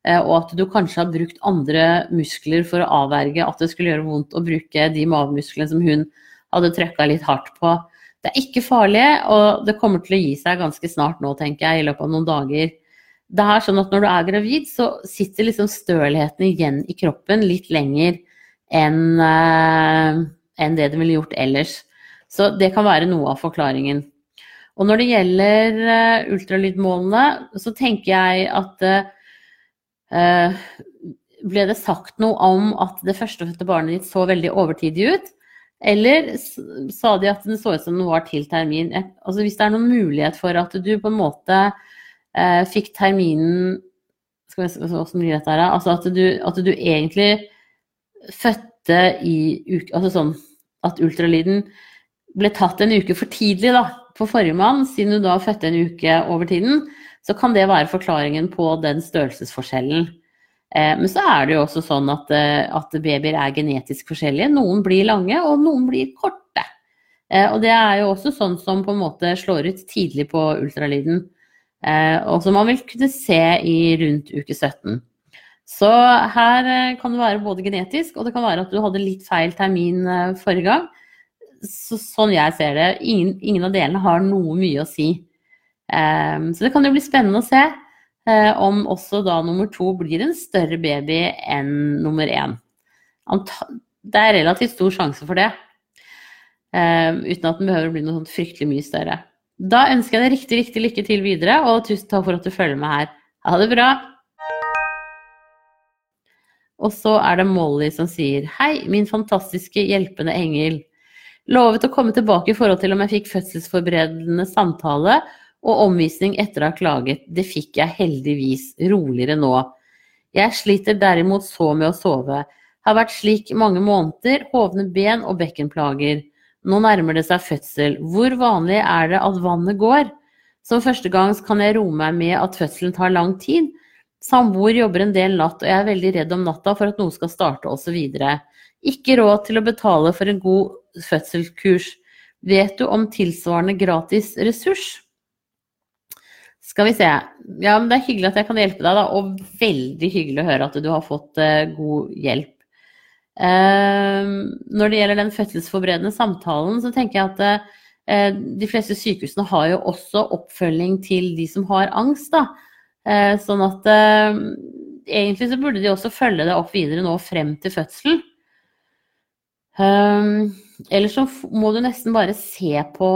S1: eh, og at du kanskje har brukt andre muskler for å avverge at det skulle gjøre vondt å bruke de mavemusklene som hun hadde trøkka litt hardt på. Det er ikke farlig, og det kommer til å gi seg ganske snart nå, tenker jeg, i løpet av noen dager. Det er sånn at når du er gravid, så sitter liksom stølheten igjen i kroppen litt lenger enn eh, en det den ville gjort ellers. Så det kan være noe av forklaringen. Og når det gjelder uh, ultralydmålene, så tenker jeg at uh, Ble det sagt noe om at det førstefødte barnet ditt så veldig overtidig ut? Eller sa de at den så ut som den var til termin? Altså hvis det er noen mulighet for at du på en måte eh, fikk terminen Skal vi se hvordan blir dette her? Altså at du, at du egentlig fødte i uke Altså sånn at ultralyden ble tatt en uke for tidlig da, på forrige mann, siden du da fødte en uke over tiden, så kan det være forklaringen på den størrelsesforskjellen. Eh, men så er det jo også sånn at, eh, at, babyer er genetisk forskjellige. Noen blir lange, og noen blir korte. Eh, og det er jo også sånn som på en måte slår ut tidlig på ultralyden. Og som man vil kunne se i rundt uke 17. Så her kan det være både genetisk, og det kan være at du hadde litt feil termin forrige gang. Så, sånn jeg ser det, ingen, ingen, av delene har noe mye å si. Så det kan jo bli spennende å se om også da nummer to blir en større baby enn nummer én. Det er relativt stor sjanse for det, um, uten at den behøver å bli noe sånt fryktelig mye større. Da ønsker jeg deg riktig, riktig lykke til videre, og tusen takk for at du følger med her. Ha det bra! Og så er det Molly som sier Hei, min fantastiske hjelpende engel. Lovet å komme tilbake i forhold til om jeg fikk fødselsforberedende samtale og omvisning etter å ha klaget. Det fikk jeg heldigvis. Roligere nå. Jeg sliter derimot så med å sove. Har vært slik mange måneder. Hovne ben og bekkenplager. Nå nærmer det seg fødsel. Hvor vanlig er det at vannet går? Som førstegangs kan jeg roe meg med at fødselen tar lang tid. Samboer jobber en del natt, og jeg er veldig redd om natta for at noe skal starte osv. Ikke råd til å betale for en god fødselskurs. Vet du om tilsvarende gratis ressurs? Skal vi se. Ja, men det er hyggelig at jeg kan hjelpe deg, da. Og veldig hyggelig å høre at du har fått uh, god hjelp. Uh, når det gjelder den fødselsforberedende samtalen, så tenker jeg at uh, de fleste sykehusene har jo også oppfølging til de som har angst, da. Eh, sånn at egentlig så burde de også følge det opp videre nå frem til fødselen. Um, ellers så må du nesten bare se på,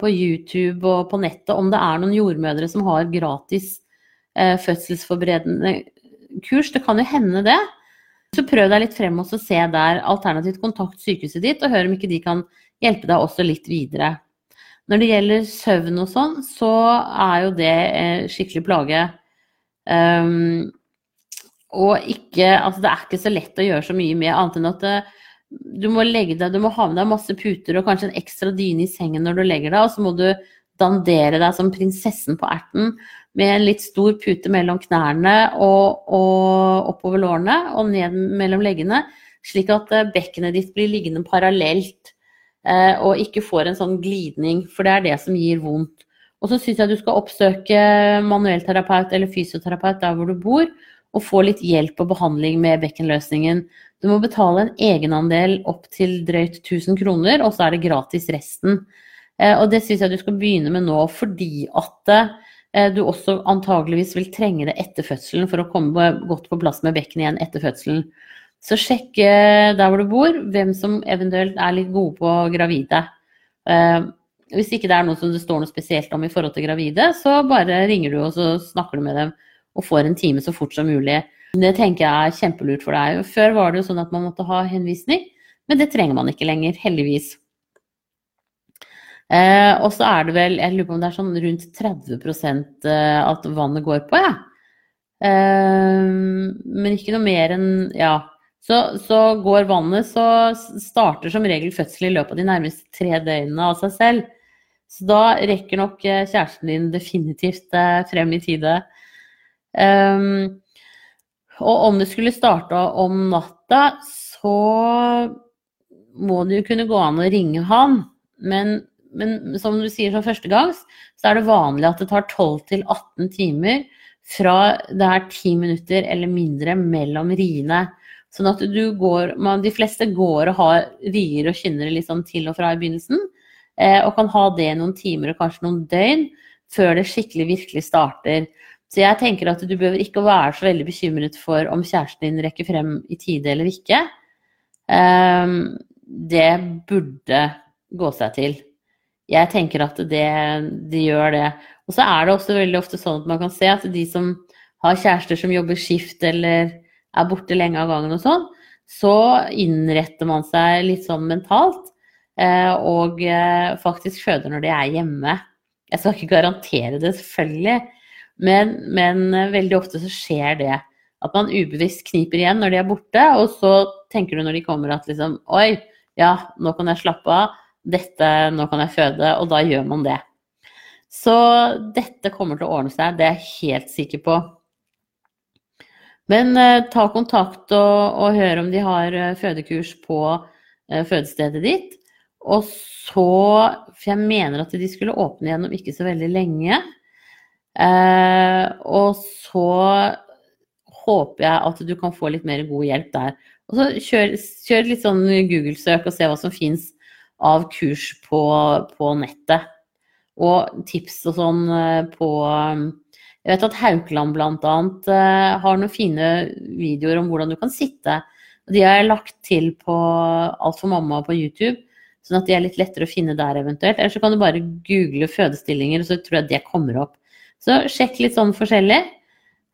S1: på, YouTube og på nettet om det er noen jordmødre som har gratis eh, fødselsforberedende kurs. Det kan jo hende det. Så prøv deg litt frem og se der. Alternativt kontakt sykehuset ditt og hør om ikke de kan hjelpe deg også litt videre. Når det gjelder søvn og sånn, så er jo det eh, skikkelig plage. Um, og ikke Altså, det er ikke så lett å gjøre så mye med, annet enn at det, eh, du må legge deg, du må ha med deg masse puter og kanskje en ekstra dyne i sengen når du legger deg, og så må du dandere deg som prinsessen på erten med en litt stor pute mellom knærne og, og oppover lårene og ned mellom leggene, slik at eh, bekkenet ditt blir liggende parallelt Eh, og ikke får en sånn glidning, for det er det som gir vondt. Og så syns jeg du skal oppsøke manuellterapeut eller fysioterapeut der hvor du bor, og få litt hjelp og behandling med bekkenløsningen. Du må betale en egenandel opp til drøyt 1000 kroner, og så er det gratis resten. Eh, og det syns jeg du skal begynne med nå, fordi at eh, du også antageligvis vil trenge det etter fødselen for å komme godt på plass med bekken igjen etter fødselen. Så sjekk der hvor du bor, hvem som eventuelt er litt gode på gravide. Eh, hvis ikke det er noe som det står noe spesielt om i forhold til gravide, så bare ringer du og så snakker du med dem og får en time så fort som mulig. Det tenker jeg er kjempelurt for deg. Før var det jo sånn at man måtte ha henvisning, men det trenger man ikke lenger, heldigvis. Eh, og så er det vel, jeg lurer på om det er sånn rundt 30 eh, at vannet går på, jeg. Ja. Eh, men ikke noe mer enn ja, så, så, går vannet, så starter som regel fødsel i løpet av de nærmeste tre døgnene av seg selv. Så da rekker nok eh, kjæresten din definitivt eh, frem i tide. Um, og om det skulle starte om natta, så må det jo kunne gå an å ringe han. Men, men som du sier som førstegangs, så er det vanlig at det tar 12 18 timer fra det er 10 minutter eller mindre mellom riene. Sånn at du går man, De fleste går og har rier og kynnere liksom til og fra i begynnelsen. Eh, og kan ha det noen timer og kanskje noen døgn før det skikkelig virkelig starter. Så jeg tenker at du behøver ikke å være så veldig bekymret for om kjæresten din rekker frem i tide eller ikke. Eh, det burde gå seg til. Jeg tenker at det, de gjør det. Og så er det også veldig ofte sånn at man kan se at de som har kjærester som jobber skift eller er borte lenge av gangen og sånn, så innretter man seg litt sånn mentalt. Eh, og eh, faktisk føder når de er hjemme. Jeg skal ikke garantere det, selvfølgelig, men, men eh, veldig ofte så skjer det. At man ubevisst kniper igjen når de er borte, og så tenker du når de kommer at liksom Oi, ja, nå kan jeg slappe av. Dette, nå kan jeg føde. Og da gjør man det. Så dette kommer til å ordne seg, det er jeg helt sikker på. Men eh, ta kontakt og, og, hør om de har eh, fødekurs på eh, fødestedet ditt. Og så For jeg mener at de skulle åpne igjen om ikke så veldig lenge. Eh, og så håper jeg at du kan få litt mer god hjelp der. Og så kjør, kjør litt sånn Google-søk og se hva som fins av kurs på, på nettet. Og tips og sånn eh, på jeg vet at Haukeland bl.a. Eh, har noen fine videoer om hvordan du kan sitte. De har jeg lagt til på Alt for mamma på YouTube, sånn at de er litt lettere å finne der eventuelt. Eller så kan du bare google fødestillinger, og så tror jeg det kommer opp. Så sjekk litt sånn forskjellig.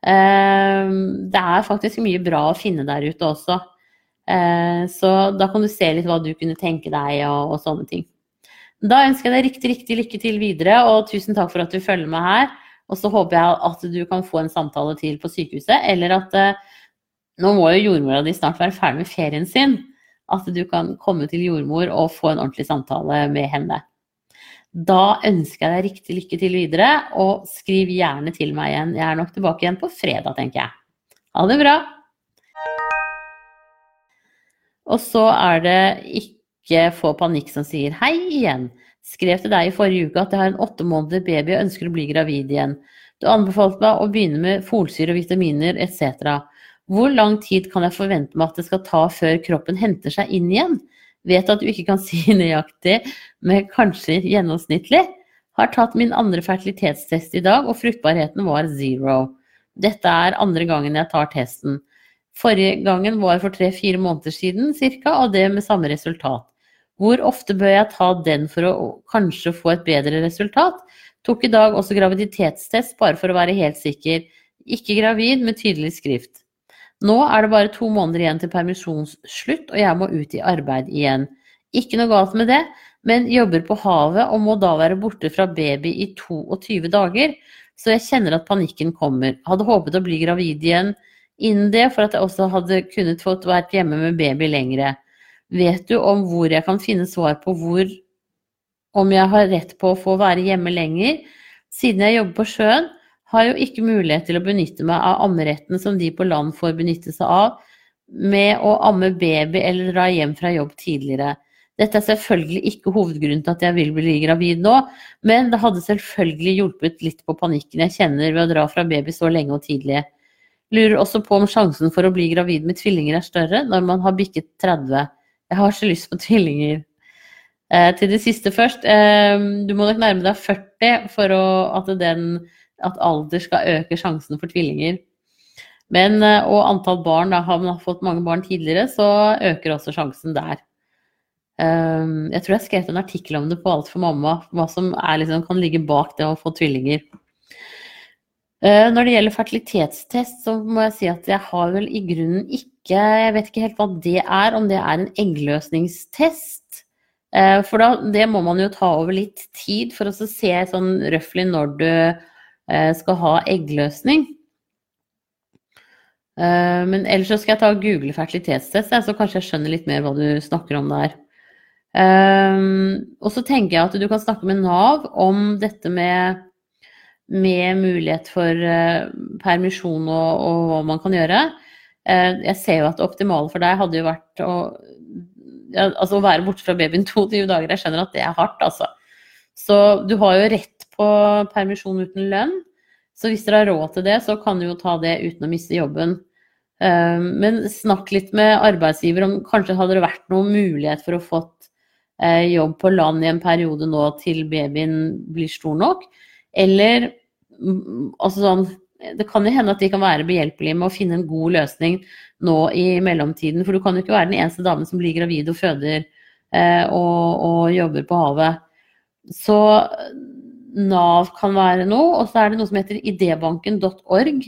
S1: Eh, det er faktisk mye bra å finne der ute også. Eh, så da kan du se litt hva du kunne tenke deg og, og sånne ting. Da ønsker jeg deg riktig, riktig lykke til videre, og tusen takk for at du følger med her. Og så håper jeg at du kan få en samtale til på sykehuset, eller at eh, nå må jo jordmora di snart være ferdig med ferien sin. At du kan komme til jordmor og få en ordentlig samtale med henne. Da ønsker jeg deg riktig lykke til videre, og skriv gjerne til meg igjen. Jeg er nok tilbake igjen på fredag, tenker jeg. Ha det bra! Og så er det ikke få panikk som sier hei igjen. Skrev til deg i forrige uke at jeg har en åtte måneder baby og ønsker å bli gravid igjen. Du anbefalte meg å begynne med folsyre og vitaminer etc. Hvor lang tid kan jeg forvente meg at det skal ta før kroppen henter seg inn igjen? Vet at du ikke kan si nøyaktig, men kanskje gjennomsnittlig. Har tatt min andre fertilitetstest i dag, og fruktbarheten var zero. Dette er andre gangen jeg tar testen. Forrige gangen var for tre-fire måneder siden ca., og det med samme resultat. Hvor ofte bør jeg ta den for å kanskje få et bedre resultat? Tok i dag også graviditetstest bare for å være helt sikker. Ikke gravid med tydelig skrift. Nå er det bare to måneder igjen til permisjonsslutt, og jeg må ut i arbeid igjen. Ikke noe galt med det, men jobber på havet og må da være borte fra baby i 22 dager, så jeg kjenner at panikken kommer. Hadde håpet å bli gravid igjen innen det, for at jeg også hadde kunnet fått vært hjemme med baby lengre. Vet du om hvor jeg kan finne svar på hvor om jeg har rett på å få være hjemme lenger? Siden jeg jobber på sjøen, har jo ikke mulighet til å benytte meg av ammeretten som de på land får benytte seg av, med å amme baby eller dra hjem fra jobb tidligere. Dette er selvfølgelig ikke hovedgrunnen til at jeg vil bli gravid nå, men det hadde selvfølgelig hjulpet litt på panikken jeg kjenner ved å dra fra baby så lenge og tidlig. Lurer også på om sjansen for å bli gravid med tvillinger er større når man har bikket 30. Jeg har så lyst på tvillinger. Eh, til det siste først. Eh, du må nok nærme deg 40 for å, at, den, at, alder skal øke sjansen for tvillinger. Men, eh, og antall barn, da har man fått mange barn tidligere, så øker også sjansen der. Eh, jeg tror jeg skrev en artikkel om det på Alt for mamma, hva som liksom, kan ligge bak det å få tvillinger. Eh, når det gjelder fertilitetstest, så må jeg si at jeg har vel i grunnen ikke Jeg vet ikke helt hva det er, om det er en eggløsningstest. Eh, for da, det må man jo ta over litt tid for å se sånn røftlig når du skal ha eggløsning. Men ellers så skal jeg ta og google fertilitetstest, så kanskje jeg skjønner litt mer hva du snakker om der. Og så tenker jeg at du kan snakke med Nav om dette med med mulighet for permisjon og, og, hva man kan gjøre. Jeg ser jo at det optimale for deg hadde jo vært å, altså å være borte fra babyen 22 dager. Jeg skjønner at det er hardt, altså. Så du har jo rett på permisjon uten lønn. Så hvis dere har råd til det, så kan du jo ta det uten å miste jobben. Uh, men snakk litt med arbeidsgiver om kanskje hadde det vært noen mulighet for å fått jobb på land i en periode nå til babyen blir stor nok. Eller mm, altså sånn Det kan jo hende at de kan være behjelpelige med å finne en god løsning nå i mellomtiden. For du kan jo ikke være den eneste damen som blir gravid og føder eh, og, og, jobber på havet. Så Nav kan være noe. Og så er det noe som heter idébanken.org.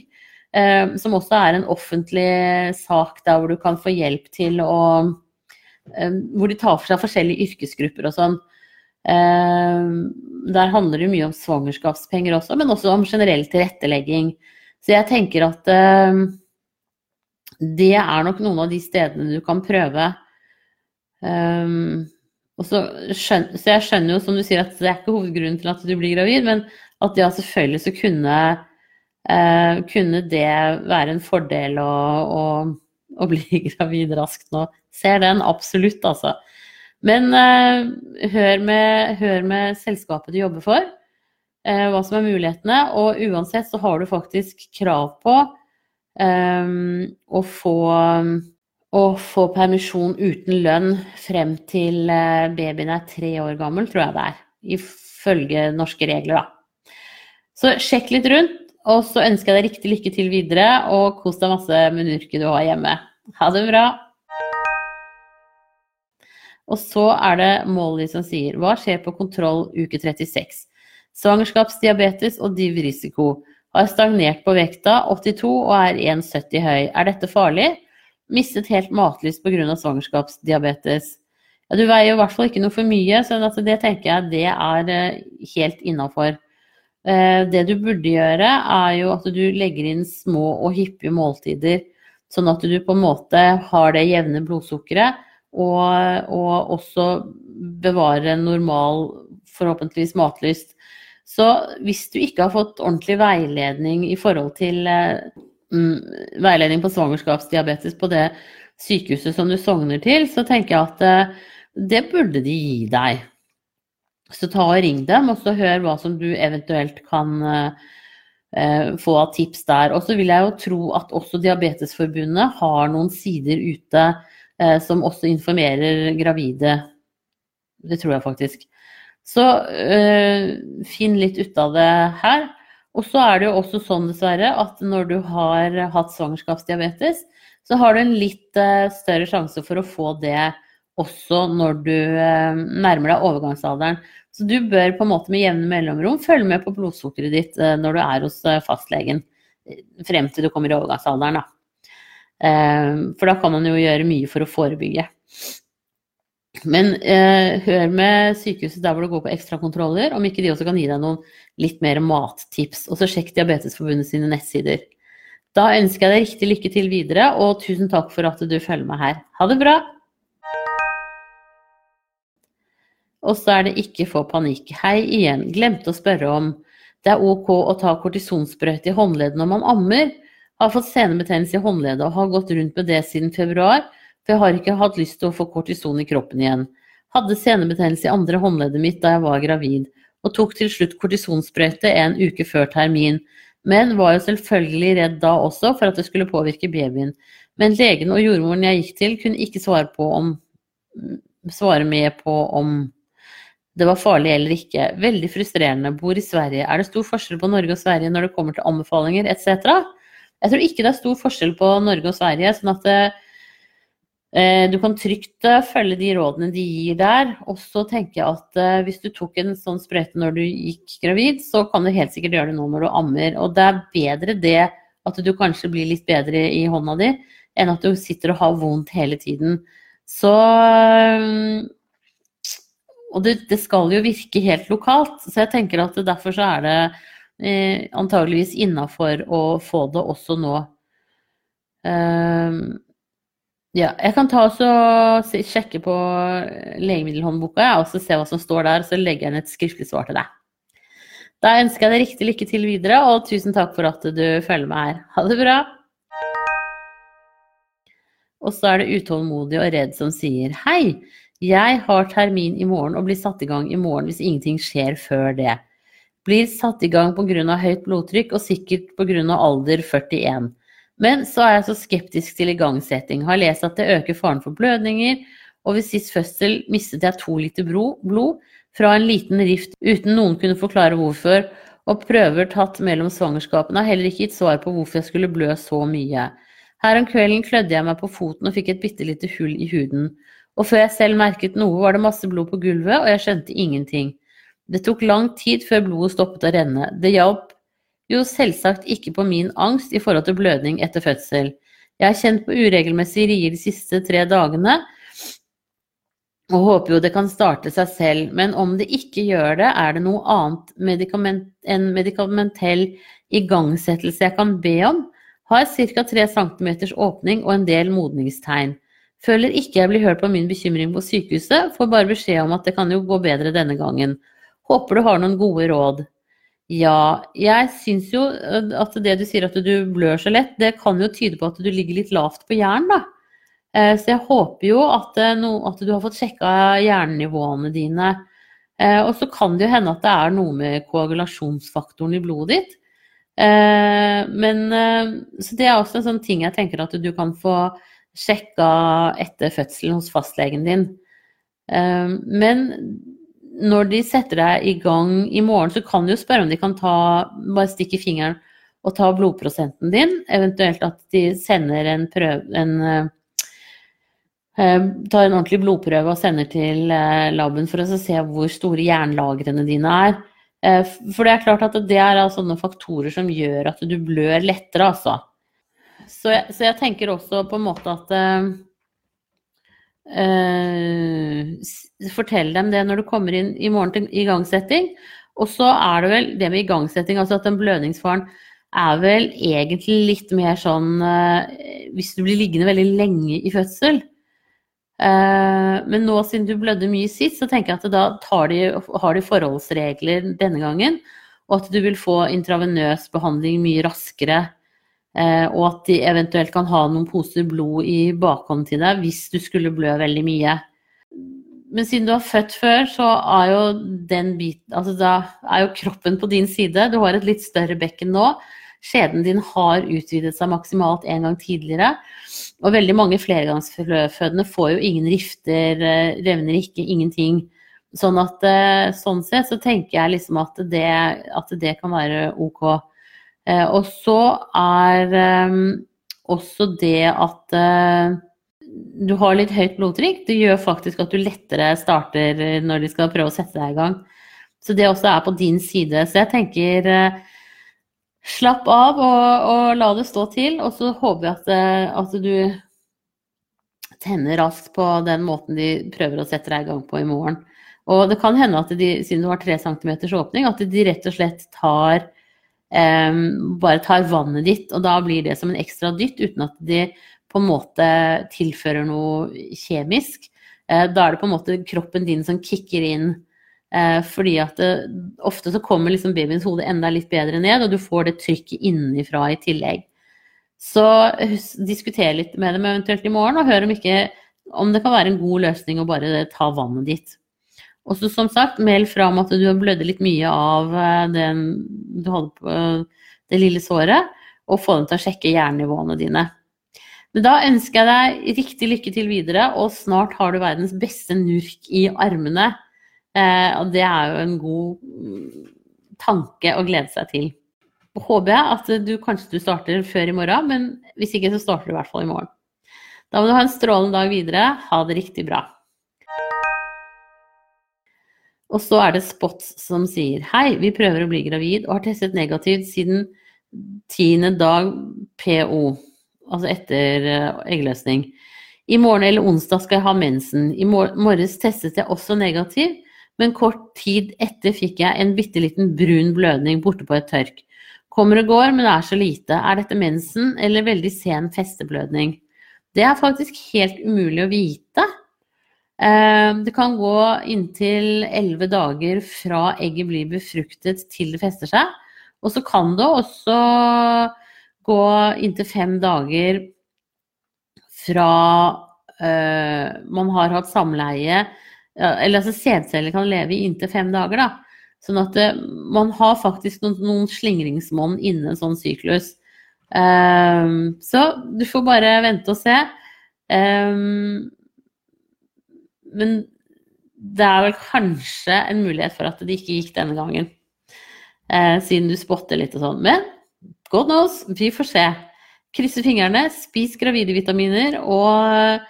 S1: Eh, som også er en offentlig sak der hvor du kan få hjelp til å eh, Hvor de tar for seg forskjellige yrkesgrupper og sånn. Eh, der handler det mye om svangerskapspenger også, men også om generell tilrettelegging. Så jeg tenker at det er nok noen av de stedene du kan prøve. Um, så, skjønner, så, jeg skjønner jo, som du sier, at det er ikke hovedgrunnen til at du blir gravid, men at ja, selvfølgelig så kunne, eh, kunne det være en fordel å, å, å, bli gravid raskt nå. Ser den absolutt, altså. Men eh, hør, med, hør, med, selskapet du jobber for, eh, hva som er mulighetene. Og uansett så har du faktisk krav på um, å, få, å, få, permisjon uten lønn frem til uh, babyen er tre år gammel, tror jeg det er. Ifølge norske regler, da. Så sjekk litt rundt. Og så ønsker jeg deg riktig lykke til videre, og kos deg masse med nurket du har hjemme. Ha det bra! Og så er det Molly som sier hva skjer på kontroll uke 36? Svangerskapsdiabetes og div-risiko. Har stagnert på vekta, 82 og er 1,70 høy. Er dette farlig? Mistet helt matlyst pga. svangerskapsdiabetes. Ja, du veier i hvert fall ikke noe for mye, så det tenker jeg det er eh, helt innafor. Eh, det du burde gjøre, er jo at du legger inn små og hyppige måltider, sånn at du på en måte har det jevne blodsukkeret, og, og også bevarer en normal, forhåpentligvis matlyst. Så hvis du ikke har fått ordentlig veiledning i forhold til um, veiledning på svangerskapsdiabetes på det sykehuset som du sogner til, så tenker jeg at uh, det burde de gi deg. Så ta og ring dem, og så hør hva som du eventuelt kan uh, få av tips der. Og så vil jeg jo tro at også Diabetesforbundet har noen sider ute som også informerer gravide. Det tror jeg faktisk. Så øh, finn litt ut av det her. Og så er det jo også sånn, dessverre, at når du har hatt svangerskapsdiabetes, så har du en litt øh, større sjanse for å få det også når du øh, nærmer deg overgangsalderen. Så du bør på en måte med jevne mellomrom følge med på blodsukkeret ditt når du er hos fastlegen frem til du kommer i overgangsalderen. Da. For da kan man jo gjøre mye for å forebygge. Men eh, hør med sykehuset der hvor du går på ekstrakontroller, om ikke de også kan gi deg noen litt mer mattips. Og så sjekk Diabetesforbundet sine nettsider. Da ønsker jeg deg riktig lykke til videre, og tusen takk for at du følger meg her. Ha det bra! Og så er det ikke få panikk. Hei igjen. Glemte å spørre om det er ok å ta kortisonsprøyte i håndleddet når man ammer. Har fått senebetennelse i håndleddet og har gått rundt med det siden februar for jeg har ikke hatt lyst til å få kortison i kroppen igjen. Hadde senebetennelse i andre håndleddet mitt da jeg var gravid, og tok til slutt kortisonsprøyte en uke før termin, men var jo selvfølgelig redd da også for at det skulle påvirke babyen. Men legen og jordmoren jeg gikk til, kunne ikke svare, om, svare med på om det var farlig eller ikke. Veldig frustrerende. Bor i Sverige. Er det stor forskjell på Norge og Sverige når det kommer til anbefalinger etc.? Jeg tror ikke det er stor forskjell på Norge og Sverige. sånn at det, Eh, du kan trygt eh, følge de rådene de gir der. Og så tenker jeg at eh, hvis du tok en sånn sprøyte når du gikk gravid, så kan du helt sikkert gjøre det nå når du ammer. Og det er bedre det at du kanskje blir litt bedre i hånda di, enn at du sitter og har vondt hele tiden. Så Og det, det skal jo virke helt lokalt, så jeg tenker at derfor så er det eh, antageligvis innafor å få det også nå. Um, ja, jeg kan ta og sjekke på legemiddelhåndboka ja, og så se hva som står der, så legger jeg inn et skriftlig svar til deg. Da ønsker jeg deg riktig lykke til videre, og tusen takk for at du følger meg her. Ha det bra! Og så er det utålmodig og redd som sier hei, jeg har termin i morgen og blir satt i gang i morgen hvis ingenting skjer før det. Blir satt i gang pga. høyt blodtrykk og sikkert pga. alder 41. Men så er jeg så skeptisk til igangsetting. Har lest at det øker faren for blødninger, og ved sist fødsel mistet jeg to liter blod fra en liten rift uten noen kunne forklare hvorfor, og prøver tatt mellom svangerskapene har heller ikke gitt svar på hvorfor jeg skulle blø så mye. Her om kvelden klødde jeg meg på foten og fikk et bitte lite hull i huden. Og før jeg selv merket noe, var det masse blod på gulvet, og jeg skjønte ingenting. Det tok lang tid før blodet stoppet å renne. Det hjalp jo, selvsagt ikke på min angst i forhold til blødning etter fødsel. Jeg har kjent på uregelmessige rier de siste tre dagene, og håper jo det kan starte seg selv. Men om det ikke gjør det, er det noe annet medikament, enn medikamentell igangsettelse jeg kan be om. Har ca. 3 cm åpning og en del modningstegn. Føler ikke jeg blir hørt på min bekymring på sykehuset, får bare beskjed om at det kan jo gå bedre denne gangen. Håper du har noen gode råd. Ja, jeg syns jo eh, at det du sier at du blør så lett, det kan jo tyde på at du ligger litt lavt på jern, da. Eh, så jeg håper jo at, no, at du har fått sjekka jernnivåene dine. Og så kan det jo hende at det er noe med koagulasjonsfaktoren i blodet ditt. Men Så det er også en sånn ting jeg tenker at du kan få sjekka etter fødselen hos fastlegen din. Men når de setter deg i gang i morgen, så kan du jo spørre om de kan ta, bare stikke fingeren og ta blodprosenten din. Eventuelt at de sender en prøve en, eh, tar en ordentlig blodprøve og sender til eh, laben for å se hvor store jernlagrene dine er. Eh, for det er klart at det er sånne faktorer som gjør at du blør lettere, altså. Så jeg, så jeg tenker også på en måte at eh, Fortell dem det når du kommer inn i morgen til igangsetting. Og så er det vel det med igangsetting, altså at den blødningsfaren er vel egentlig litt mer sånn eh, hvis du blir liggende veldig lenge i fødsel. Eh, men nå siden du blødde mye sist, så tenker jeg at da de, har de forholdsregler denne gangen. Og at du vil få intravenøs behandling mye raskere. Eh, og at de eventuelt kan ha noen poser blod i bakhånden til deg hvis du skulle blø veldig mye. Men siden du har født før, så er jo biten Altså er jo kroppen på din side. Du har et litt større bekken nå. Skjeden din har utvidet seg maksimalt en gang tidligere. Og veldig mange flergangsfødende får jo ingen rifter, eh, revner ikke, ingenting. Sånn at eh, sånn sett så tenker jeg liksom at det, at det kan være ok. Eh, Og så er eh, også det at eh, du har litt høyt blodtrykk. Det gjør faktisk at du lettere starter eh, når de skal prøve å sette deg i gang. Så det også er på din side. Så jeg tenker slapp av og, og la det stå til. Og så håper jeg at, at du tenner raskt på den måten de prøver å sette deg i gang på i morgen. Og det kan hende at de, siden du har 3 cm åpning, at de rett og slett tar bare tar vannet ditt, og da blir det som en ekstra dytt, uten at de på en måte tilfører noe kjemisk. Eh, da er det på en måte kroppen din som kicker inn, eh, fordi at det, ofte så kommer liksom babyens hode enda litt bedre ned, og du får det trykket innenfra i tillegg. Så diskuter litt med dem eventuelt i morgen, og hør om, ikke, om det kan være en god løsning å bare ta vannet ditt. Og så som sagt, meld fra om at du har blødd litt mye av eh, den på eh, det lille såret, og få dem til å sjekke jernnivåene dine. Men da ønsker jeg deg riktig lykke til videre, og snart har du verdens beste nurk i armene. Eh, og det er jo en god mm, tanke å glede seg til. Og håper jeg at du kanskje du starter før i morgen, men hvis ikke så starter du i hvert fall i morgen. Da må du ha en strålende dag videre. Ha det riktig bra. Og så er det Spots som sier Hei, vi prøver å bli gravid og har testet negativt siden tiende dag PO, altså etter eh, eggløsning. I morgen eller onsdag skal jeg ha mensen. I mor morges testet jeg også negativ, men kort tid etter fikk jeg en bitte liten brun blødning borte på et tørk. Kommer og går, men det er så lite. Er dette mensen eller veldig sen festeblødning? Det er faktisk helt umulig å vite. Eh, Det kan gå inntil elleve dager fra egget blir befruktet til det fester seg. Og så kan det også gå inntil fem dager fra eh, man har hatt samleie Eller altså sædceller kan leve i inntil fem dager, da. Sånn at eh, man har faktisk noen, noen slingringsmonn innen en sånn syklus. Um, så du får bare vente og se. Eh, men det er vel kanskje en mulighet for at det ikke gikk denne gangen. Eh, siden du spotter litt og sånn. Men God knows, vi får se. Krysse fingrene, spis gravide vitaminer og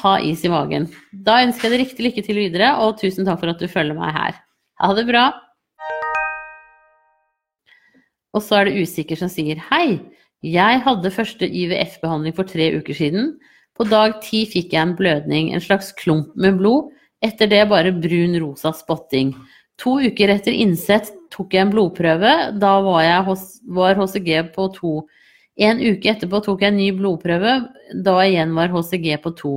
S1: ha is i magen. Da ønsker jeg deg riktig lykke til videre, og tusen takk for at du følger meg her. Ha det bra. Og så er det usikker som sier hei. Jeg hadde første IVF-behandling for tre uker siden. På dag ti fikk jeg en blødning, en slags klump med blod. Etter det bare brun-rosa spotting. To uker etter innsett tok jeg en blodprøve. Da var, jeg hos, var HCG på to. En uke etterpå tok jeg en ny blodprøve, da igjen var HCG på to.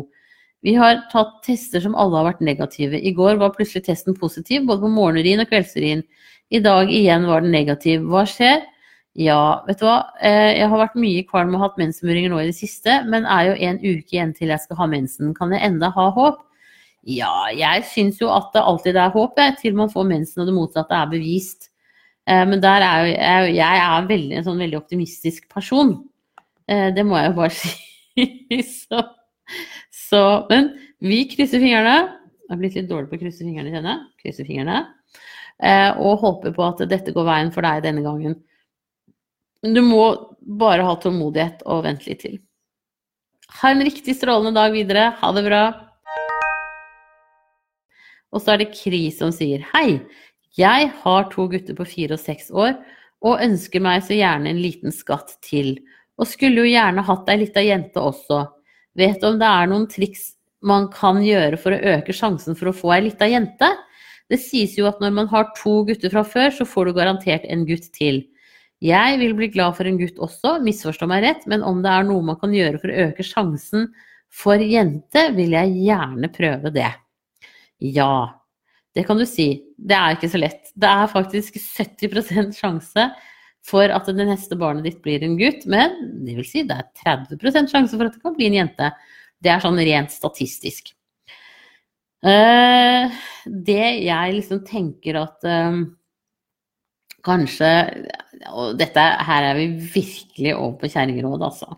S1: Vi har tatt tester som alle har vært negative. I går var plutselig testen positiv, både på morgenurin og kveldsurin. I dag igjen var den negativ. Hva skjer? Ja, vet du hva. Eh, Jeg har vært mye kvalm og hatt mensmuringer nå i det siste, men er jo en uke igjen til jeg skal ha mensen. Kan jeg enda ha håp? Ja, jeg syns jo at det alltid er håp, jeg, til man får mensen og det motsatte er bevist. Eh, Men der er jo jeg, er veldig, en sånn veldig optimistisk person. Eh, Det må jeg jo bare si. Så, så Men vi krysser fingrene. Jeg har blitt litt dårlig på å krysse fingrene, kjenner jeg. Krysser fingrene. Og håper på at dette går veien for deg denne gangen. Men du må bare ha tålmodighet og vente litt til. Ha en riktig strålende dag videre. Ha det bra. Og så er det Kri som sier hei. Jeg har to gutter på fire og seks år og ønsker meg så gjerne en liten skatt til. Og skulle jo gjerne hatt ei lita jente også. Vet du om det er noen triks man kan gjøre for å øke sjansen for å få ei lita jente? Det sies jo at når man har to gutter fra før, så får du garantert en gutt til. Jeg vil bli glad for en gutt også, misforstå meg rett, men om det er noe man kan gjøre for å øke sjansen for jente, vil jeg gjerne prøve det. Ja, det kan du si. Det er ikke så lett. Det er faktisk 70% sjanse for at det neste barnet ditt blir en gutt, men det vil si det er 30% sjanse for at det kan bli en jente. Det er sånn rent statistisk. Uh, det jeg liksom tenker at uh, kanskje Og dette her er vi virkelig over på kjerringråd, altså.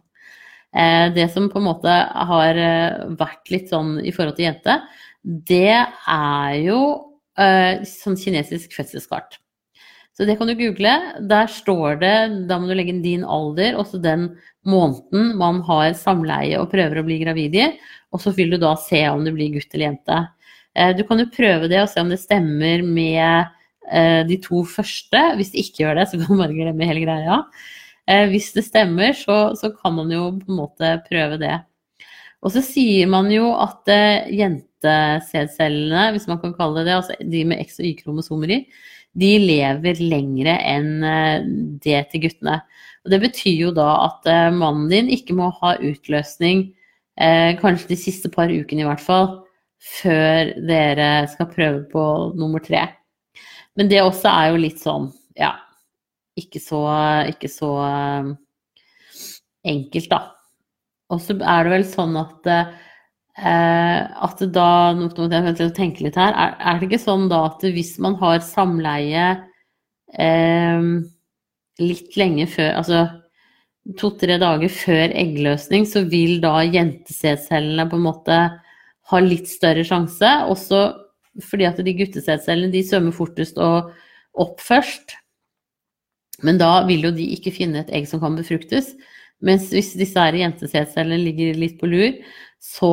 S1: Uh, det som på en måte har vært litt sånn i forhold til jente, det er jo sånn kinesisk fødselskart. Så det kan du google. Der står det, da må du legge inn din alder, også den måneden man har samleie og prøver å bli gravid i. Og så vil du da se om det blir gutt eller jente. Eh, du kan jo prøve det og se om det stemmer med eh, de to første. Hvis de ikke gjør det, så kan man bare glemme hele greia. Eh, hvis det stemmer, så, så kan man jo på en måte prøve det. Og så sier man jo at jentesædcellene, hvis man kan kalle det det, altså de med X- og Y-kromosomer i, de lever lengre enn eh, det til guttene. Og det betyr jo da at eh, mannen din ikke må ha utløsning eh, kanskje de siste par ukene i hvert fall, før dere skal prøve på nummer tre. Men det også er jo litt sånn, ja Ikke så, ikke så enkelt, da. Og så er det vel sånn at Eh, at da nå må jeg tenke litt her, er, er, det ikke sånn da at hvis man har samleie eh, litt lenge før Altså to-tre dager før eggløsning, så vil da jentesædcellene på en måte ha litt større sjanse. Også fordi at de guttesædcellene de svømmer fortest og opp først. Men da vil jo de ikke finne et egg som kan befruktes. Mens hvis disse her jentesædcellene ligger litt på lur, så,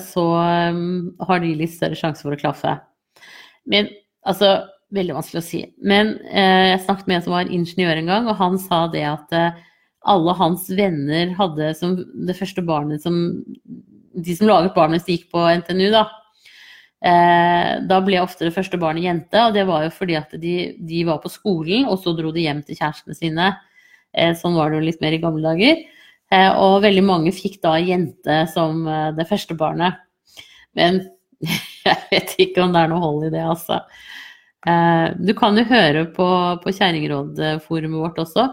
S1: så um, har de litt større sjanse for å klaffe. Men altså Veldig vanskelig å si. Men eh, jeg snakket med en som var ingeniør en gang, og han sa det at eh, alle hans venner hadde som det første barnet som De som laget barnet hvis de gikk på NTNU, da. Eh, da ble ofte det første barnet jente, og det var jo fordi at de, de var på skolen, og så dro de hjem til kjærestene sine. Eh, sånn var det jo litt mer i gamle dager. Eh, og veldig mange fikk da jente som det første barnet. Men jeg vet ikke om det er noe hold i det, altså. Du kan jo høre på, på Kjerringrådforumet vårt også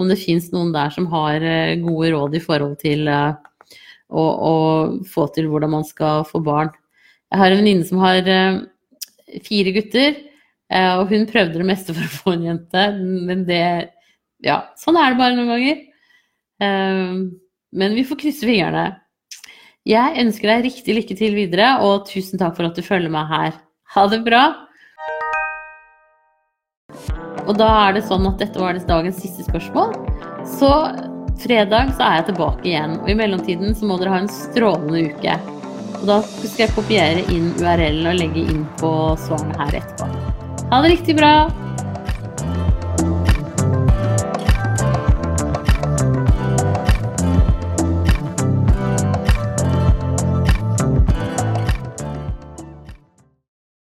S1: om det fins noen der som har gode råd i forhold til å, å, få til hvordan man skal få barn. Jeg har en venninne som har fire gutter, og hun prøvde det meste for å få en jente, men det Ja, sånn er det bare noen ganger. Ehm, men vi får krysse fingrene. Jeg ønsker deg riktig lykke til videre, og tusen takk for at du følger meg her. Ha det bra! Og da er det sånn at dette var dagens siste spørsmål. Så fredag så er jeg tilbake igjen. Og i mellomtiden så må dere ha en strålende uke. Og da skal jeg kopiere inn URL-en og legge inn på svarene her etterpå. Ha det riktig bra!